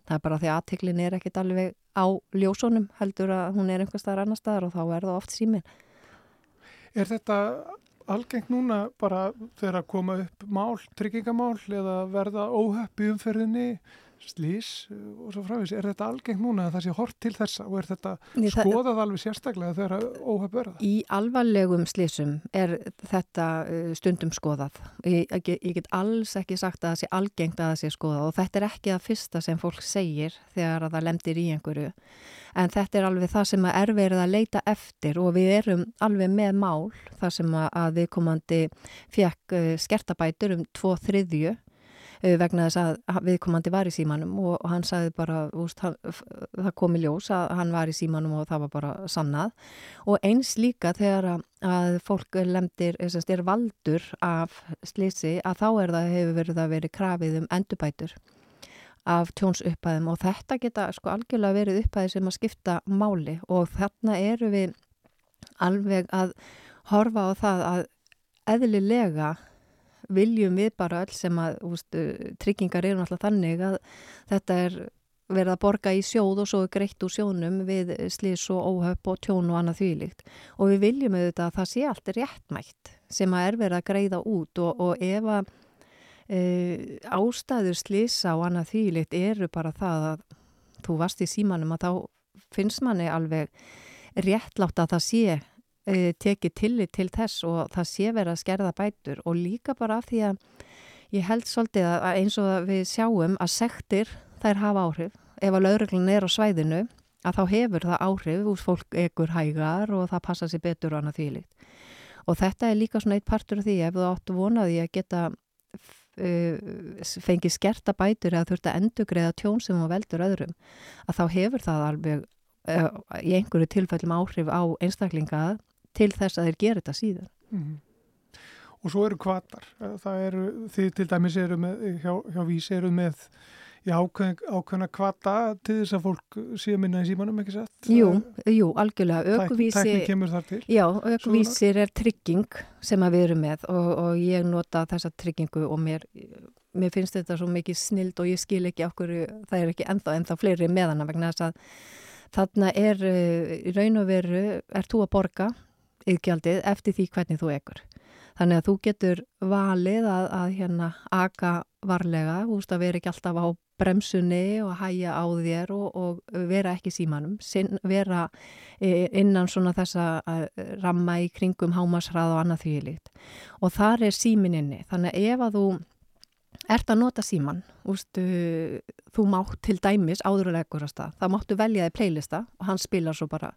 Það er bara því að aðtiklin er ekkit alveg á ljósónum heldur að hún er einhver staðar annar staðar og þá er það oft símin. Er þetta algengt núna bara þegar að koma upp mál, tryggingamál eða verða óhöpp í umferðinni slís og svo frávís er þetta algengt núna að það sé hort til þessa og er þetta Ný, skoðað alveg sérstaklega þegar óhaf verða? Í alvarlegum slísum er þetta uh, stundum skoðað. Ég, ég get alls ekki sagt að það sé algengt að það sé skoðað og þetta er ekki það fyrsta sem fólk segir þegar það lemdir í einhverju. En þetta er alveg það sem er verið að leita eftir og við erum alveg með mál þar sem að viðkomandi fekk uh, skertabætur um tvo þriðju vegna þess að viðkomandi var í símanum og, og hann sagði bara, úst, hann, það komi ljós að hann var í símanum og það var bara sannað. Og eins líka þegar að, að fólk lemdir, er valdur af slísi að þá er það hefur verið að veri krafið um endurbætur af tjónsupphæðum. Og þetta geta sko algjörlega verið upphæði sem að skipta máli. Og þarna eru við alveg að horfa á það að eðlilega viljum við bara öll sem að úst, tryggingar eru náttúrulega þannig að þetta er verið að borga í sjóð og svo greitt úr sjónum við slís og óhöpp og tjón og annað þvílíkt. Og við viljum auðvitað að það sé allt réttmætt sem að er verið að greiða út og, og ef að e, ástæður slísa og annað þvílíkt eru bara það að þú varst í símanum að þá finnst manni alveg réttlátt að það sé e, tekið tillit til þess og það sé verið að skerða bætur og líka bara af því að ég held svolítið að eins og við sjáum að sektir þær hafa áhrif. Ef að lauruglun er á svæðinu að þá hefur það áhrif úr fólk ekkur hægar og það passa sér betur og annað þvílikt og þetta er líka svona eitt partur af því ef þú áttu vonaði að geta uh, fengið skerta bætur eða þurft að endugreiða tjón sem á veldur öðrum að þá hefur það alveg uh, í einhverju tilfellum áhrif á einstaklinga til þess að þeir gera þetta síðan. Mm -hmm. Og svo eru kvartar. Það eru, þið til dæmis eru með, hjá, hjá Vís eru með ákveðin, ákveðina kvata til þess að fólk séu minna í símanum, ekki satt? Jú, jú, algjörlega. Ökuvísi, Tækni kemur þar til? Já, ökuvísir er trygging sem við erum með og, og ég nota þessa tryggingu og mér, mér finnst þetta svo mikið snild og ég skil ekki okkur, það er ekki ennþá, ennþá fleiri meðana vegna þess að þarna er í raun og veru, er þú að borga yðgjaldið eftir því hvernig þú ekur. Þannig að þú getur valið að, að hérna aga varlega, þú veist að vera ekki alltaf á bremsunni og hæja á þér og, og vera ekki símanum, Sin, vera e, innan svona þessa ramma í kringum hámasrað og annað því líkt. Og þar er símin inni, þannig að ef að þú ert að nota síman, ústu, þú mátt til dæmis áðurlega stað, þá máttu velja þig playlista og hann spilar svo bara.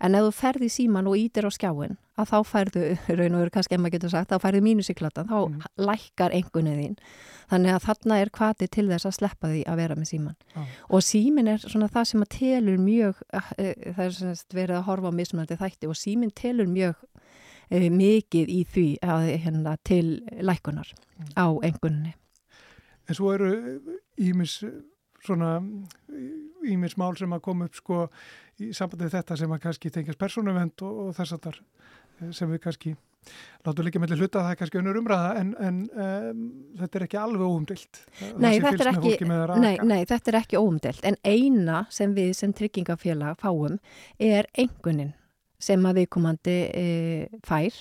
En ef þú ferði síman og ítir á skjáin, að þá færðu, *laughs* raun og veru kannski maður getur sagt, þá færðu mínusiklatan, þá mm. lækkar engunnið þín. Þannig að þarna er kvati til þess að sleppa því að vera með síman. Ah. Og símin er svona það sem að telur mjög, eh, eh, það er svona verið að horfa á mismunandi þætti og símin telur mjög e, mikið í því að, hérna, til lækunar mm. á engunni. En svo eru ímis svona ímis mál sem að koma upp sko í sambandið þetta sem að kannski tengjast persónuvend og, og þess að þar eh, sem við kannski látum líka mellir hluta. Að það er kannski önnur umræða en, en um, þetta er ekki alveg óumdilt. Nei þetta, ekki, nei, nei, þetta er ekki óumdilt en eina sem við sem tryggingafélag fáum er engunin sem að viðkomandi e, fær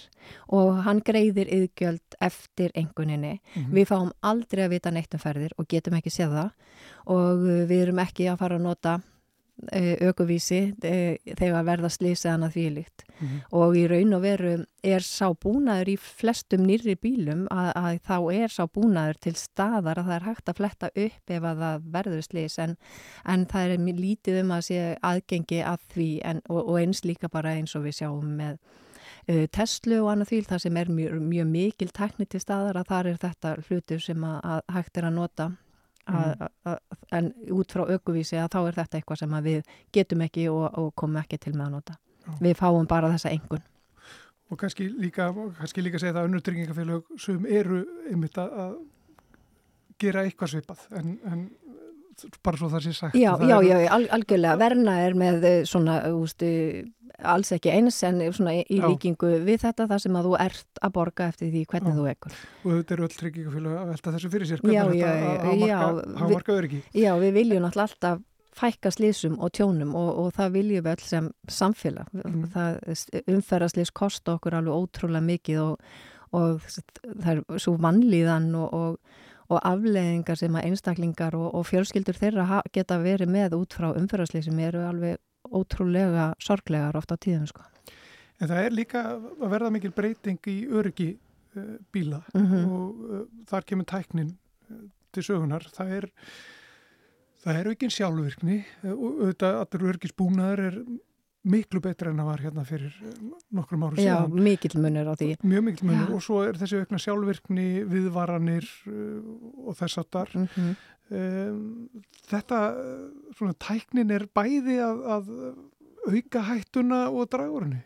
og hann greiðir yðgjöld eftir enguninni. Mm -hmm. Við fáum aldrei að vita neitt um ferðir og getum ekki séð það og við erum ekki að fara að nota aukuvísi e, e, þegar verða slísið hann að því líkt. Mm -hmm. og í raun og veru er sá búnaður í flestum nýri bílum að, að þá er sá búnaður til staðar að það er hægt að fletta upp ef að það verður slís en, en það er lítið um að sé aðgengi að því en, og, og eins líka bara eins og við sjáum með uh, Tesla og annað því það sem er mjög, mjög mikil tekni til staðar að þar er þetta hlutur sem að, að hægt er að nota Mm. en út frá aukuvísi að þá er þetta eitthvað sem við getum ekki og, og komum ekki til með að nota. Já. Við fáum bara þessa engun. Og kannski líka, kannski líka segja það að unnurtryggingafélag sem eru einmitt að gera eitthvað svipað en, en bara svo það sé sagt. Já, já, já, algjörlega. Verna er með eh, svona, ústu, alls ekki eins en svona í líkingu við þetta þar sem að þú ert að borga eftir því hvernig já. þú ekkur. Og þetta eru öll tryggingafélag að velta þessu fyrir sér, hvernig þetta hafa marka öryggi. Já, við viljum náttúrulega alltaf fækka slísum og tjónum og, og það viljum við öll sem samfélag. Mm. Umferðarslís kosta okkur alveg ótrúlega mikið og, og það er svo vannlíðan og, og afleðingar sem að einstaklingar og fjölskyldur þeirra geta verið með út frá umferðarslísum eru alveg ótrúlega sorglegar ofta á tíðum sko. En það er líka að verða mikil breyting í öryggi uh, bíla mm -hmm. og uh, þar kemur tæknin uh, til sögunar. Það er, það er ekki sjálfvirkni og auðvitað allur öryggisbúnaður er miklu betra en það var hérna fyrir nokkrum áru síðan. Já, mikil munir á því. Mjög mikil munir Já. og svo er þessi aukna sjálfvirkni, viðvaranir og þess að þar. Mm -hmm. Um, þetta, svona tæknin er bæði að, að auka hættuna og henni.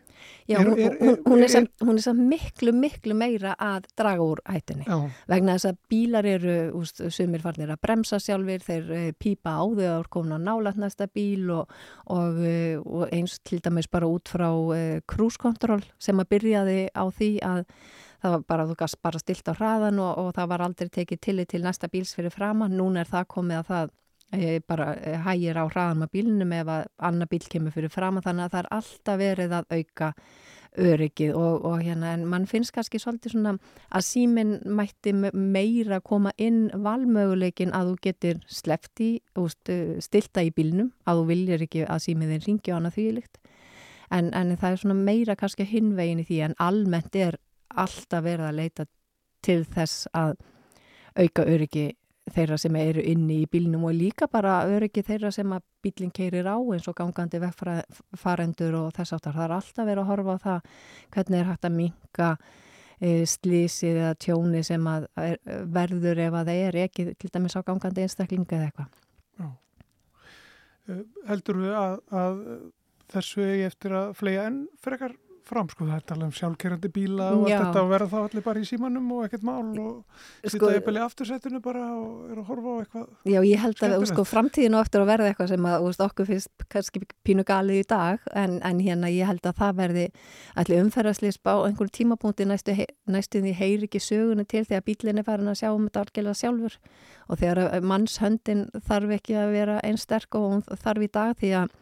Já, er, er, er, hún, er samt, hún er samt miklu, miklu meira að draga úr hættunni. Já. Vegna þess að bílar eru, úst, sumir farnir að bremsa sjálfur, þeir uh, pípa á þau að koma nálat næsta bíl og, og, uh, og eins til dæmis bara út frá uh, krúskontról sem að byrjaði á því að það var bara, þú gafst bara stilt á hraðan og, og það var aldrei tekið tillit til næsta bíls fyrir frama, núna er það komið að það bara e, hægir á hraðan með bílnum ef að annar bíl kemur fyrir frama, þannig að það er alltaf verið að auka öryggið og, og hérna, en mann finnst kannski svolítið svona að síminn mætti meira koma inn valmöguleikin að þú getur slefti og stilta í bílnum, að þú viljir ekki að símiðin ringi á hana þvílikt en, en það er svona meira kannski hinvegin í því en almennt er alltaf verið að leita til þess að auka öryggi þeirra sem eru inni í bílnum og líka bara öryggi þeirra sem að bílinn keirir á eins og gangandi vegfarendur og þess aftar. Það er alltaf verið að horfa á það hvernig er hægt að minka e, slísið eða tjóni sem að er, verður ef að það er ekki til dæmis á gangandi einstaklinga eða eitthvað. Já. Heldur við að, að þessu eftir að flega enn frekar fram, sko, það er talað um sjálfkerrandi bíla og allt þetta og verða þá allir bara í símanum og ekkert mál og Sko- sita jafnvel í aftursættinu bara og er að horfa á eitthvað. Já, ég held að sko, framtíðin á eftir að verða eitthvað sem að, veist, okkur finnst kannski pínu galið í dag en, en hérna ég held að það verði allir umferðarslýsp á einhverjum tímapunkti næstu, hei- næstu því heyri ekki sögunu til þegar bílinn er farin að sjá um þetta algjörlega sjálfur og þegar mannshöndin þarf ekki að vera einn sterk og þarf í dag því að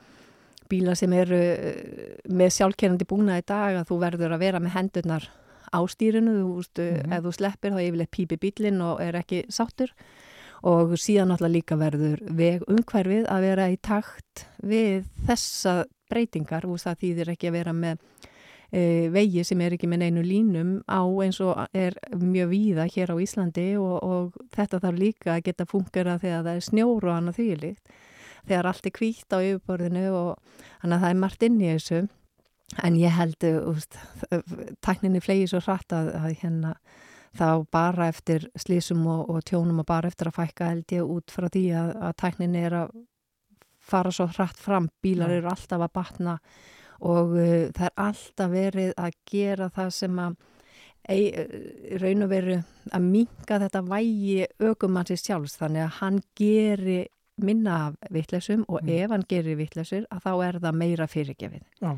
bíla sem eru eh, með sjálfkerrandi búna í dag að þú verður að vera með hendurnar á stýrinu, þú veist, Mhm. ef þú sleppir þá yfirleitt pípi bílinn og er ekki sáttur og síðan náttúrulega líka verður veg umhverfið að vera í takt við þessa breytingar og það þýðir ekki að vera með e, vegi sem er ekki með neinu línum á eins og er mjög víða hér á Íslandi og, og þetta þarf líka að geta fungera þegar það er snjór og annað þvílíkt þegar allt er kvítt á yfirborðinu og þannig að það er margt inn í þessu. En ég held takninni flegi svo hratt að, að hérna þá bara eftir slísum og, og tjónum og bara eftir að fækka held ég út frá því að, að tækninni er að fara svo hratt fram, bílar eru alltaf að batna og uh, það er alltaf verið að gera það sem að ei, uh, raun og veru að minka þetta vægi aukumannsins sjálfs. Þannig að hann geri minna af vittlesum og Mm. ef hann gerir vittlesur að þá er það meira fyrirgefið. Já,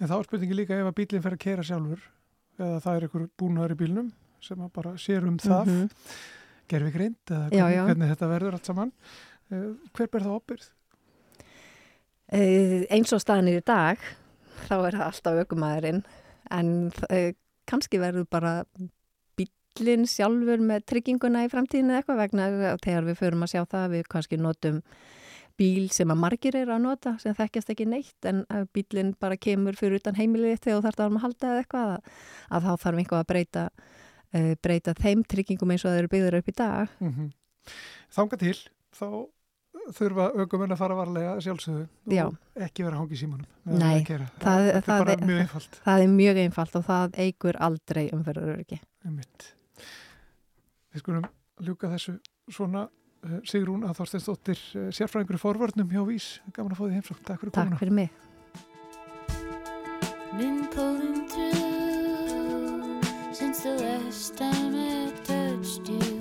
en þá er spurningi líka ef að bílinn fer að kera sjálfur eða það er einhver búnaður í bílnum sem bara sér um það, mm Mhm. gerfi grind eða Já, já. hvernig þetta verður allt saman. Uh, hver ber það ábyrð? Eh, eins og staðinir í dag þá er það alltaf aukumæðurinn en eh, kannski verður bara bílinn sjálfur með trygginguna í framtíðinu eða eitthvað vegna þegar við förum að sjá það við kannski notum bíl sem að margir eru að nota sem þekkjast ekki neitt en bílinn bara kemur fyrir utan heimilið þegar þú þarf að halda eða eitthvað að, að þá þarf einhvað að breyta uh, breyta þeim tryggingum eins og það eru byggður upp í dag Mm Þanga til, þá þurfa aukumenn að fara varlega sjálfsögðu Já. og ekki vera hangi í símanum. Nei, það það- þetta er það bara er- mjög einfalt. það er mjög einfalt og það eigur aldrei umferðaröryggi Einmitt. Við skulum ljúka þessu svona uh, Sigrún að Þorsteinsdóttir uh, sérfræðingur í forvörnum hjá Vís. Gaman að fá því heimsókn. Takk fyrir komuna. Takk fyrir mig Been pulling through since the last time I touched you,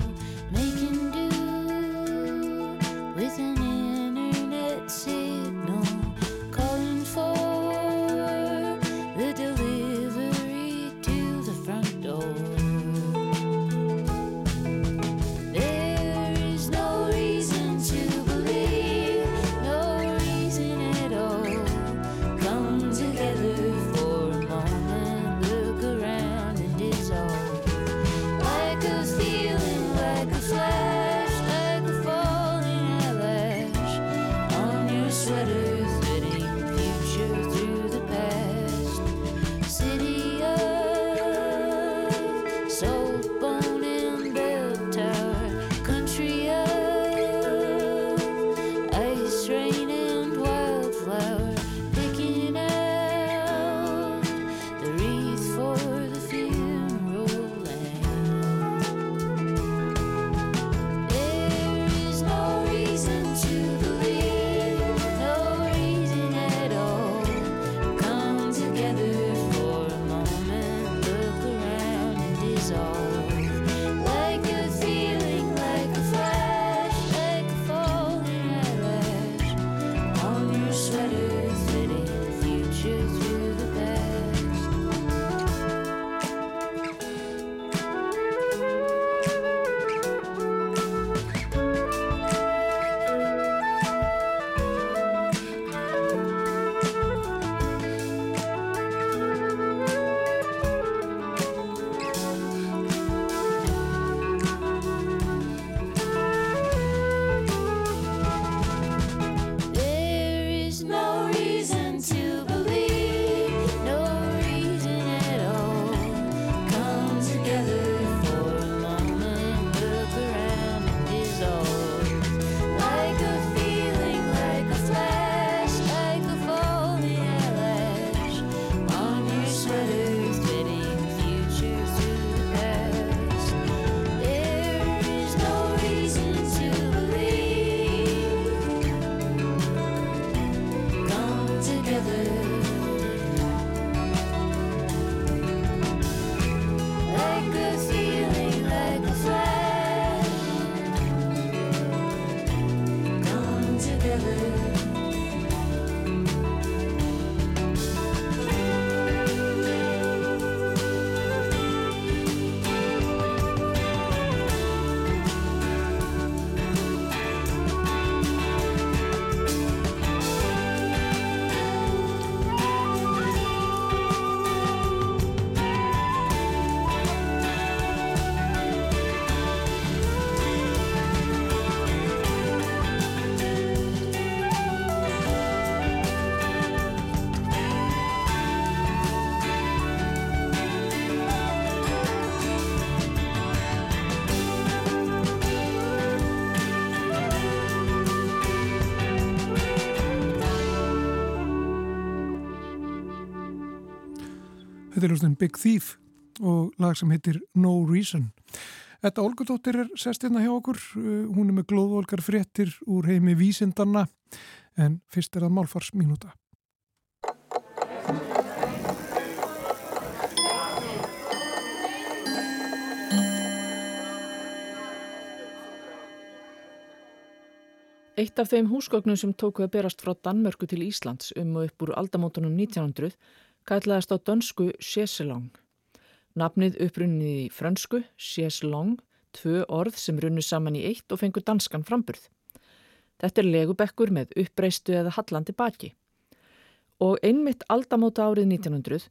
Þetta Big Thief og lag sem heitir No Reason. Þetta Olgudóttir er sest hérna hjá okkur, uh, hún er með glóðvolgar fréttir úr heimi vísindanna en fyrst er það málfarsminúta. Eitt af þeim húsgögnum sem tóku að berast frá Danmörku til Íslands um og upp úr aldamótunum 1900 kallaðist á dönsku Sjeselong. Nafnið upprunnið í frönsku, Sjeselong, tvö orð sem runnu saman í eitt og fengur danskan framburð. Þetta er legubekkur með uppreistu eða hallandi baki. Og einmitt aldamóta árið 1900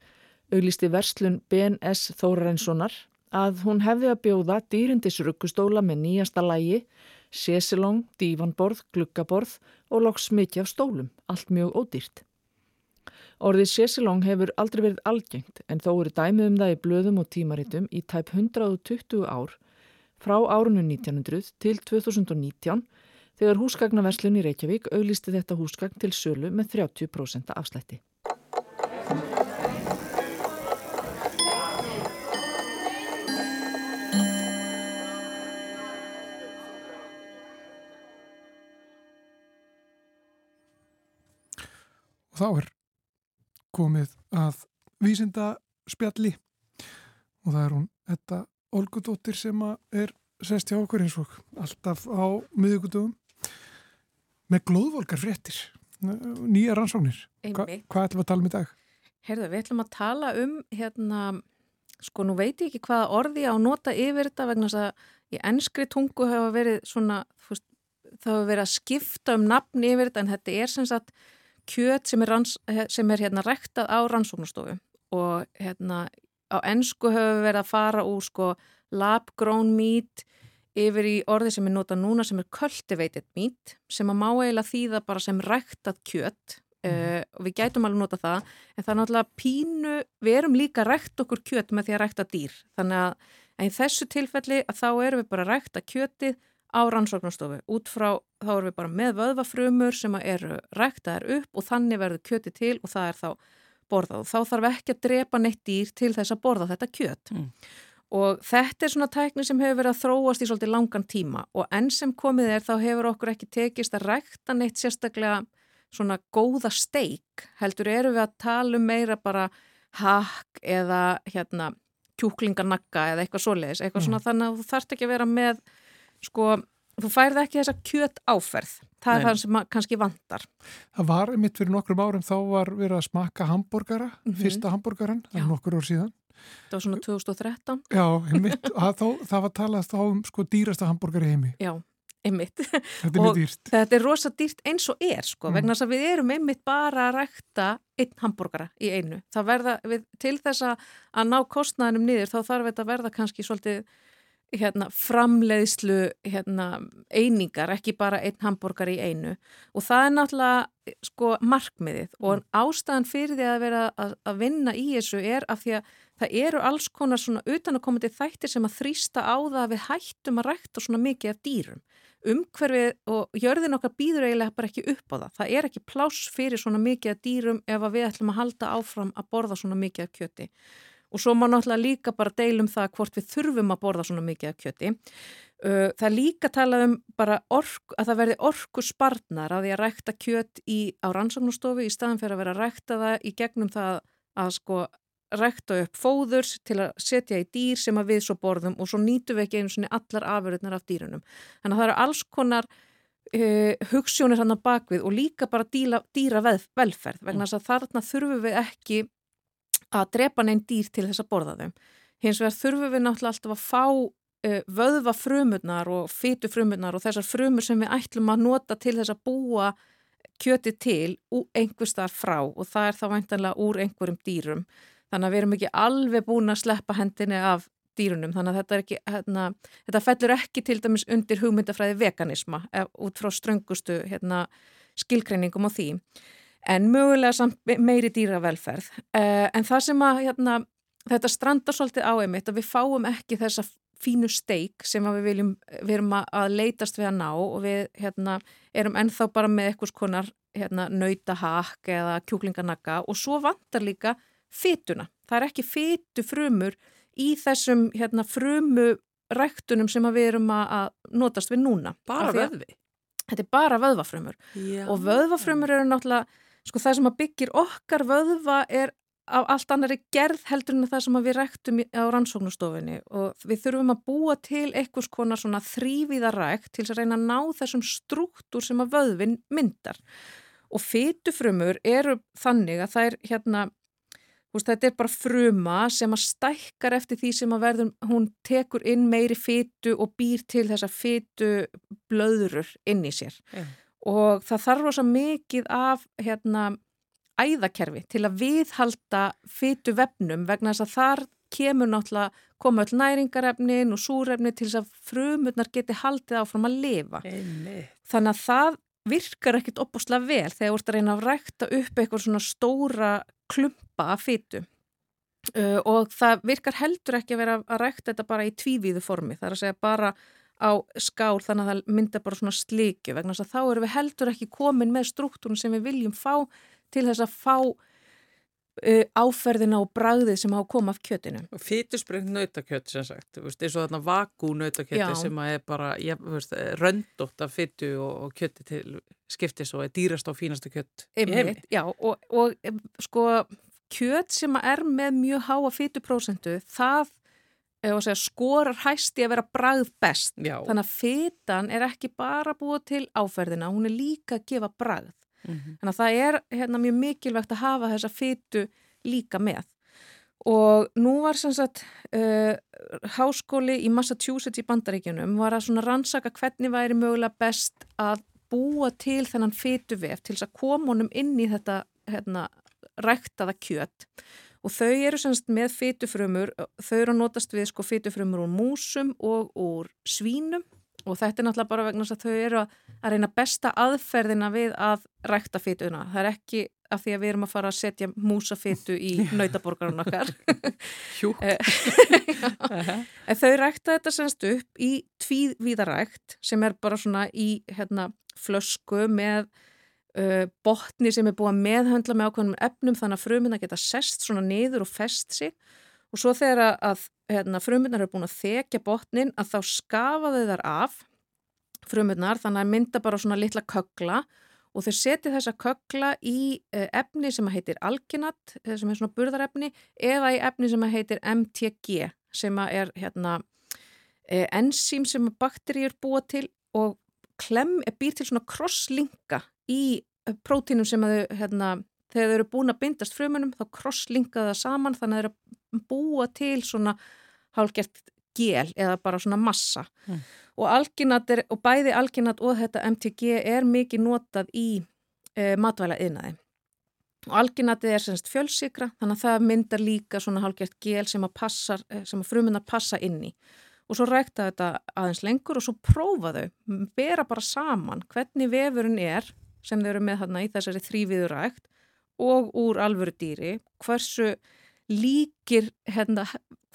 auglisti verslun BNS Þórarenssonar að hún hefði að bjóða dýrindisruggustóla með nýjasta lægi sésilong, dífanborð, gluggaborð og loks mikið af stólum, allt mjög ódýrt. Orðið sésilong hefur aldrei verið algengt en þó eru dæmið um það í blöðum og tímaritum í tæp 120 ár frá árunum 1900 til 2019 þegar húsgagnaverslun í Reykjavík auglisti þetta húsgagn til sölu með 30% afslætti. Þá er komið að vísinda spjalli og það er hún þetta Olgudóttir sem er sest hjá okkur eins og alltaf á miðugudöfum með glóðvolgar fréttir nýja rannsóknir. Hva, hvað ætlum við að tala um í dag? Herðu, við ætlum að tala um hérna, sko nú veit ég ekki hvaða orði á nota yfir þetta vegna þess að í ennskri tungu hafa verið svona, veist, það hafa verið að skipta um nafn yfir þetta en þetta er sem sagt kjöt sem er, ranns, sem er hérna rektað á rannsóknastofu og hérna á ennsku hefur verið að fara úr sko lab-grown meat yfir í orði sem er notað núna sem er cultivated meat sem að má eiginlega þýða bara sem rektað kjöt uh, og við gætum alveg nota það en það er náttúrulega pínu, við erum líka að rekta okkur kjöt með því að rekta dýr. Þannig að í þessu tilfelli að þá erum við bara rekta kjötið á rannsóknastofu út frá, þá erum við bara með vöðvafrumur sem eru rektaðar upp og þannig verður kjötið til og það er þá borðað. Og þá þarf ekki að drepa neitt dýr til þess að borða þetta kjöt. Mm. og þetta er svona tækni sem hefur verið að þróast í svolítið langan tíma og enn sem komið er þá hefur okkur ekki tekist að rekta neitt sérstaklega svona góða steik. Heldur eru við að tala um meira bara hakk eða hérna kjúklinganagga eða eitthvað svoleiðis. Eitthvað svona þannig að þú þarft ekki að vera með sko, þú færð ekki þessa kjöt áferð það er Nei. það sem kannski vantar Það var mitt fyrir nokkrum árum þá var verið að smakka hambúrgara, Mhm. fyrsta hambúrgaran, það er nokkur ár síðan. það var svona 2013 Já, einmitt, *laughs* að þá, það var talað þá um sko dýrasta hambúrgar í heimi. já, einmitt Þetta er mjög dýrt. þetta er rosa dýrt eins og er sko, Mm. vegna þess að við erum einmitt bara að rækta einn hambúrgara í einu verða, við, til þess að ná kostnaðinum niður þá þarf þetta að verða kannski svolítið hérna, framleiðslu hérna, einingar, ekki bara einn hambúrgar í einu og það er náttúrulega sko markmiðið og ástæðan fyrir því að vera að, að vinna í þessu er af því að það eru alls konar svona utanakomandi þættir sem að þrýsta á það að við hættum að rækta svona mikið af dýrum umhverfið og jörðin okkar býður eiginlega bara ekki upp á það. Það er ekki pláss fyrir svona mikið af dýrum ef að við ætlum að halda áfram að borða svona mikið af kjöti. Og svo má náttúrulega líka bara deilum það hvort við þurfum að borða svona mikið af kjöti. Það er líka talað um bara ork, að það verði orku sparnar að því að rækta kjöt í, á rannsóknustofu í staðan fyrir að vera að rækta það í gegnum það að sko rækta upp fóðurs til að setja í dýr sem að við svo borðum og svo nýtum við ekki einu svona allar afurðnar af dýrunum. Þannig að það eru alls konar uh, hugssjónir hann að bakvið og líka bara dýra veð, velferð vegna þess að þarna þurfum við ekki að drepa neinn dýr til þess að borða þeim. Hins vegar þurfum við náttúrulega alltaf að fá uh, vöðva frumurnar og fytu frumurnar og þessar frumur sem við ætlum að nota til þess að búa kjöti til úr einhver starf frá og það er þá væntanlega úr einhverjum dýrum. Þannig að við erum ekki alveg búin að sleppa hendinni af dýrunum. Þannig að þetta, ekki, hérna, þetta fellur ekki til dæmis undir hugmyndafræði veganisma ef, út frá ströngustu hérna, skilgreiningum á því. En mögulega samt meiri dýravelferð. Uh, en það sem að hérna, þetta strandar svolítið á einmitt að við fáum ekki þessa fínu steik sem við viljum, við erum að- leitast við að ná og við hérna, erum ennþá bara með eitthvað konar hérna, nautahakk eða kjúklinganakka og svo vantar líka fytuna. Það er ekki fytu frumur í þessum hérna, frumu ræktunum sem við erum að notast við núna. Bara vöðvi. Þetta er bara vöðvafrumur Já. og vöðvafrumur eru náttúrulega, sko það sem að byggir okkar vöðva er á allt annari gerð heldur en það sem við ræktum á rannsóknustofinni og við þurfum að búa til einhvers konar svona þrývíða rækt til að reyna að ná þessum struktúr sem að vöðvin myndar. Og fytufrumur eru þannig að það er hérna veist, þetta er bara fruma sem að stækkar eftir því sem að verður, hún tekur inn meiri fytu og býr til þessa fytu blöðrur inn í sér. Já. Og það þarf rosa mikið af hérna æðakerfi til að viðhalda fytu vefnum vegna þess að þar kemur náttúrulega koma öll næringarefnin og súrefni til þess að frumurnar geti haldið áfram að lifa. Einmitt. Þannig að það virkar ekkit opbúslega vel þegar þú ert að reyna að rækta upp eitthvað svona stóra klumpa af fytu. Uh, og það virkar heldur ekki að vera að rækta þetta bara í tvívíðu formi. Það er að segja bara á skál þannig að það mynda bara svona slikju vegna þess að þá erum við heldur ekki komin með struktúrun sem við viljum fá til þess að fá uh, áferðina og bragðið sem á að koma af kjötinu. Og fytusprengt nautakjöt sem sagt, eins og þarna vakú nautakjöti Já. sem er bara, ja, þú veist, röndótt af fytu og, og kjöti til skiptis og er dýrast á fínasta kjött í heimi. Einmitt, já, og, og sko kjöt sem er með mjög háa fytuprósentu, það segja, skorar hæst í að vera bragð best. Já. Þannig að fytan er ekki bara búið til áferðina, hún er líka að gefa bragð. Mhm. Þannig að það er hérna, mjög mikilvægt að hafa þessa fytu líka með. Og nú var sem sagt uh, háskóli í Massachusetts í Bandaríkjunum var að svona rannsaka hvernig væri mögulega best að búa til þennan fytuvef til þess að koma honum inn í þetta hérna, ræktaða kjöt. Og þau eru semst með fytufrumur, þau eru að notast við sko fytufrumur úr músum og úr svínum og þetta er náttúrulega bara vegna þess að þau eru að, að reyna besta aðferðina við að rækta fytuna. Það er ekki af því að við erum að fara að setja músafytu í *laughs* nautaborgarinn okkar. *laughs* Hjú. *laughs* en þau rækta þetta semst upp í tvívíðarækt sem er bara svona í hérna, flösku með botni sem er búið að meðhöndla með ákveðnum efnum þannig að frumina geta sest svona niður og fest sig. Og svo þegar að, hérna, fruminar eru búin að þekja botnin að þá skafa þau þar af fruminar þannig að mynda bara svona litla kögla. Og þau setja þessa kögla í uh, efni sem heitir alginat eh, sem er svona burðarefni eða í efni sem heitir MTG sem er hérna uh, ensím sem bakteríur búa til og klem er býr til svona krosslinka í eh, prótínum sem þau hérna þegar þau eru búin að bindast frumunum þá krosslinka það saman þannig að þau eru búa til svona hálgert gel eða bara svona massa. Mm. og er, og bæði alginat og þetta MTG er mikið notað í e, matvæla yðnaði og alginatið er semst fjölsikra þannig að það myndar líka svona hálgert gel sem að, passar, eh, sem að frumunar passa inn í og svo rækta þetta aðeins lengur og svo prófa þau, bera bara saman hvernig vefurinn er sem þau eru með þarna í þessari þrýviðurækt og úr alvöru dýri, hversu líkir, hérna,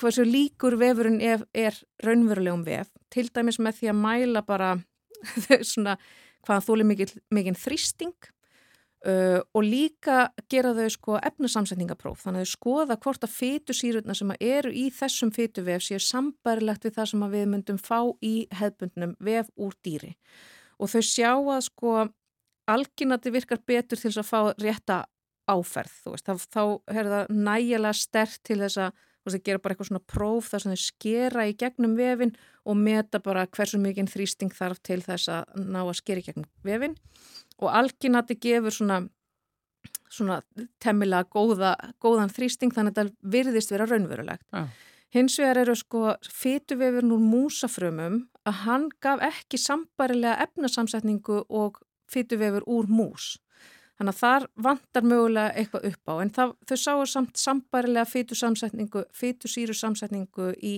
hversu líkur vefurinn er, er raunverulegum vef, til dæmis með því að mæla bara *laughs* svona hvaðan þóli mikinn þrýsting uh, og líka gera þau sko efnasamsetningapróf, þannig að þau skoða hvort að fytusýrurna sem eru í þessum fytuvef séu sambærilegt við það sem við myndum fá í hefbundnum vef úr dýri. Og þau sjá að sko alginati virkar betur til þess að fá rétta áferð, þú veist, þá, þá er það nægilega stert til þess að veist, að gera bara eitthvað svona próf þar sem þau skera í gegnum vefin og meta bara hversu mikinn þrýsting þarf til þess að ná að skera í gegnum vefin og alginati gefur svona svona temmilega góða, góðan þrýsting þannig að þetta virðist vera raunverulegt. Já. Hins vegar eru sko fytuvefurinn úr músafrömmum að hann gaf ekki sambarilega efnasamsetningu og fytuvefur úr mús. Þannig að þar vantar mögulega eitthvað upp á en það, þau sáu samt sambarilega fytusamsetningu, fytusýrusamsetningu í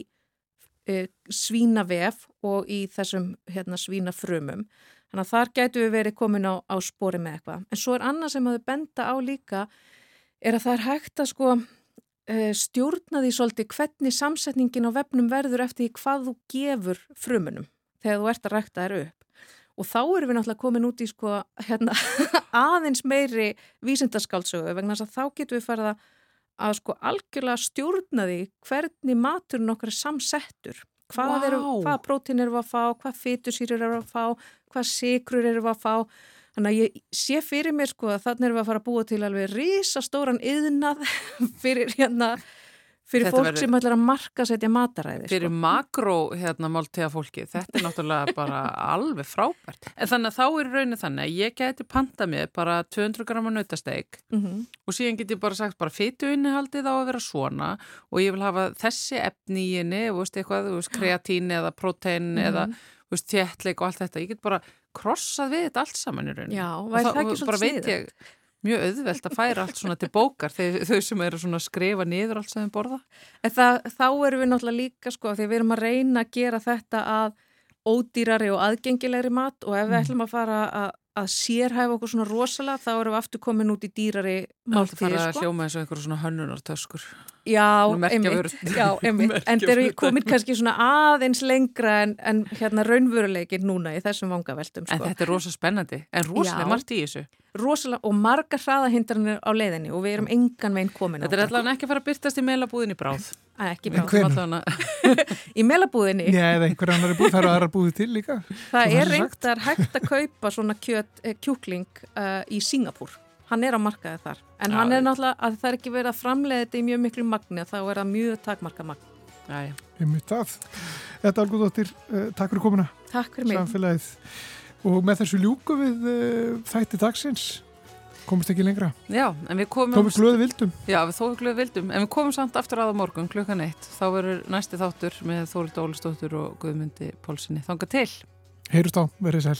e, svínavef og í þessum hérna, svínafrömmum. Þannig að þar gætu við verið komin á, á spori með eitthvað. En svo er annað sem að þau benda á líka er að það er hægt að sko uh, stjórna því svolítið hvernig samsetningin á vefnum verður eftir hvað þú gefur frumunum þegar þú ert að rækta þær upp. Og þá erum við náttúrulega komin út í sko hérna, *laughs* aðeins meiri vísindaskáldsögu vegna þess að þá getum við farið að sko algjörlega stjórna því hvernig maturinn okkar er samsettur. Hvað, Vá. eru, hvað prótín eru að fá, hvað fytusýrur eru að fá, hvað sikrur eru að fá. Þannig að ég sé fyrir mér sko að þannig við að fara að búa til alveg risastóran yðnað *laughs* fyrir hérna, fyrir Þetta fólk verður- sem ætlar að marka setja mataræði. fyrir sko. makró hérna máltíða fólki, þetta er náttúrulega bara *laughs* alveg frábært. En þannig að þá er raunin þannig að ég geti panta mér bara 200 grama nautasteik Mhm. og síðan get ég bara sagt bara fytu innihaldið á að vera svona og ég vil hafa þessi efni í henni, veist eitthvað, veist kreatín eða prótein Mhm. eða þú veist þéttleik og allt þetta, ég get bara krossað við þetta allt saman í rauninni. Já, Og væri þá- það ekki og bara mjög auðvelt að færa allt svona til bókar þegar þau sem eru svona að skrifa niður allt sem þeim borða. En það, þá erum við náttúrulega líka sko því að við erum að reyna að gera þetta að ódýrari og aðgengilegri mat og ef við ætlum að fara að, að sérhæfa okkur svona rosalega þá erum við aftur komin út í dýrari Máltíð máltíði fara að sko. hljóma eins og einhverjum svona hönnunartöskur. Já, einmitt, já, *laughs* einmitt. en þeir eru komin kannski svona aðeins lengra en, en hérna raunveruleikin núna í þessum vangaveltum En sko. þetta er rosa spennandi, en rosalega margt í þessu. Rosalega og margar hraðahindranir á leiðinni og við erum engan veginn komin á Þetta er allavega ekki að fara að byrtast í meilabúðinni bráð. Æ, ekki bráð. *laughs* Í melabúðinni Já, eða einhver annar er búið, það eru aðra búið til líka. Það er reyndar hægt að kaupa svona kjöt, eh, kjúkling uh, í Singapúr. Hann er á markaði þar. En Já, hann er náttúrulega að það er ekki verið að framleiða þetta í mjög miklu magni þá er það mjög takmarka magn. já, já. Ég myndi það. Þetta er Alguðdóttir, uh, takk fyrir komuna, Takk fyrir mig. samfélagið. Og með þessu ljúku við uh, þætti dagsins, komist ekki lengra. já, en við komum... Þó við glöðu vildum. Já, við þó við glöðu vildum, en við komum samt aftur að á morgun klukkan eitt. Þá verður næsti þáttur með Þórildi Ólistóttur og Guðmundi Pólsinni. Þanga til! Heyrust á, verið sæl.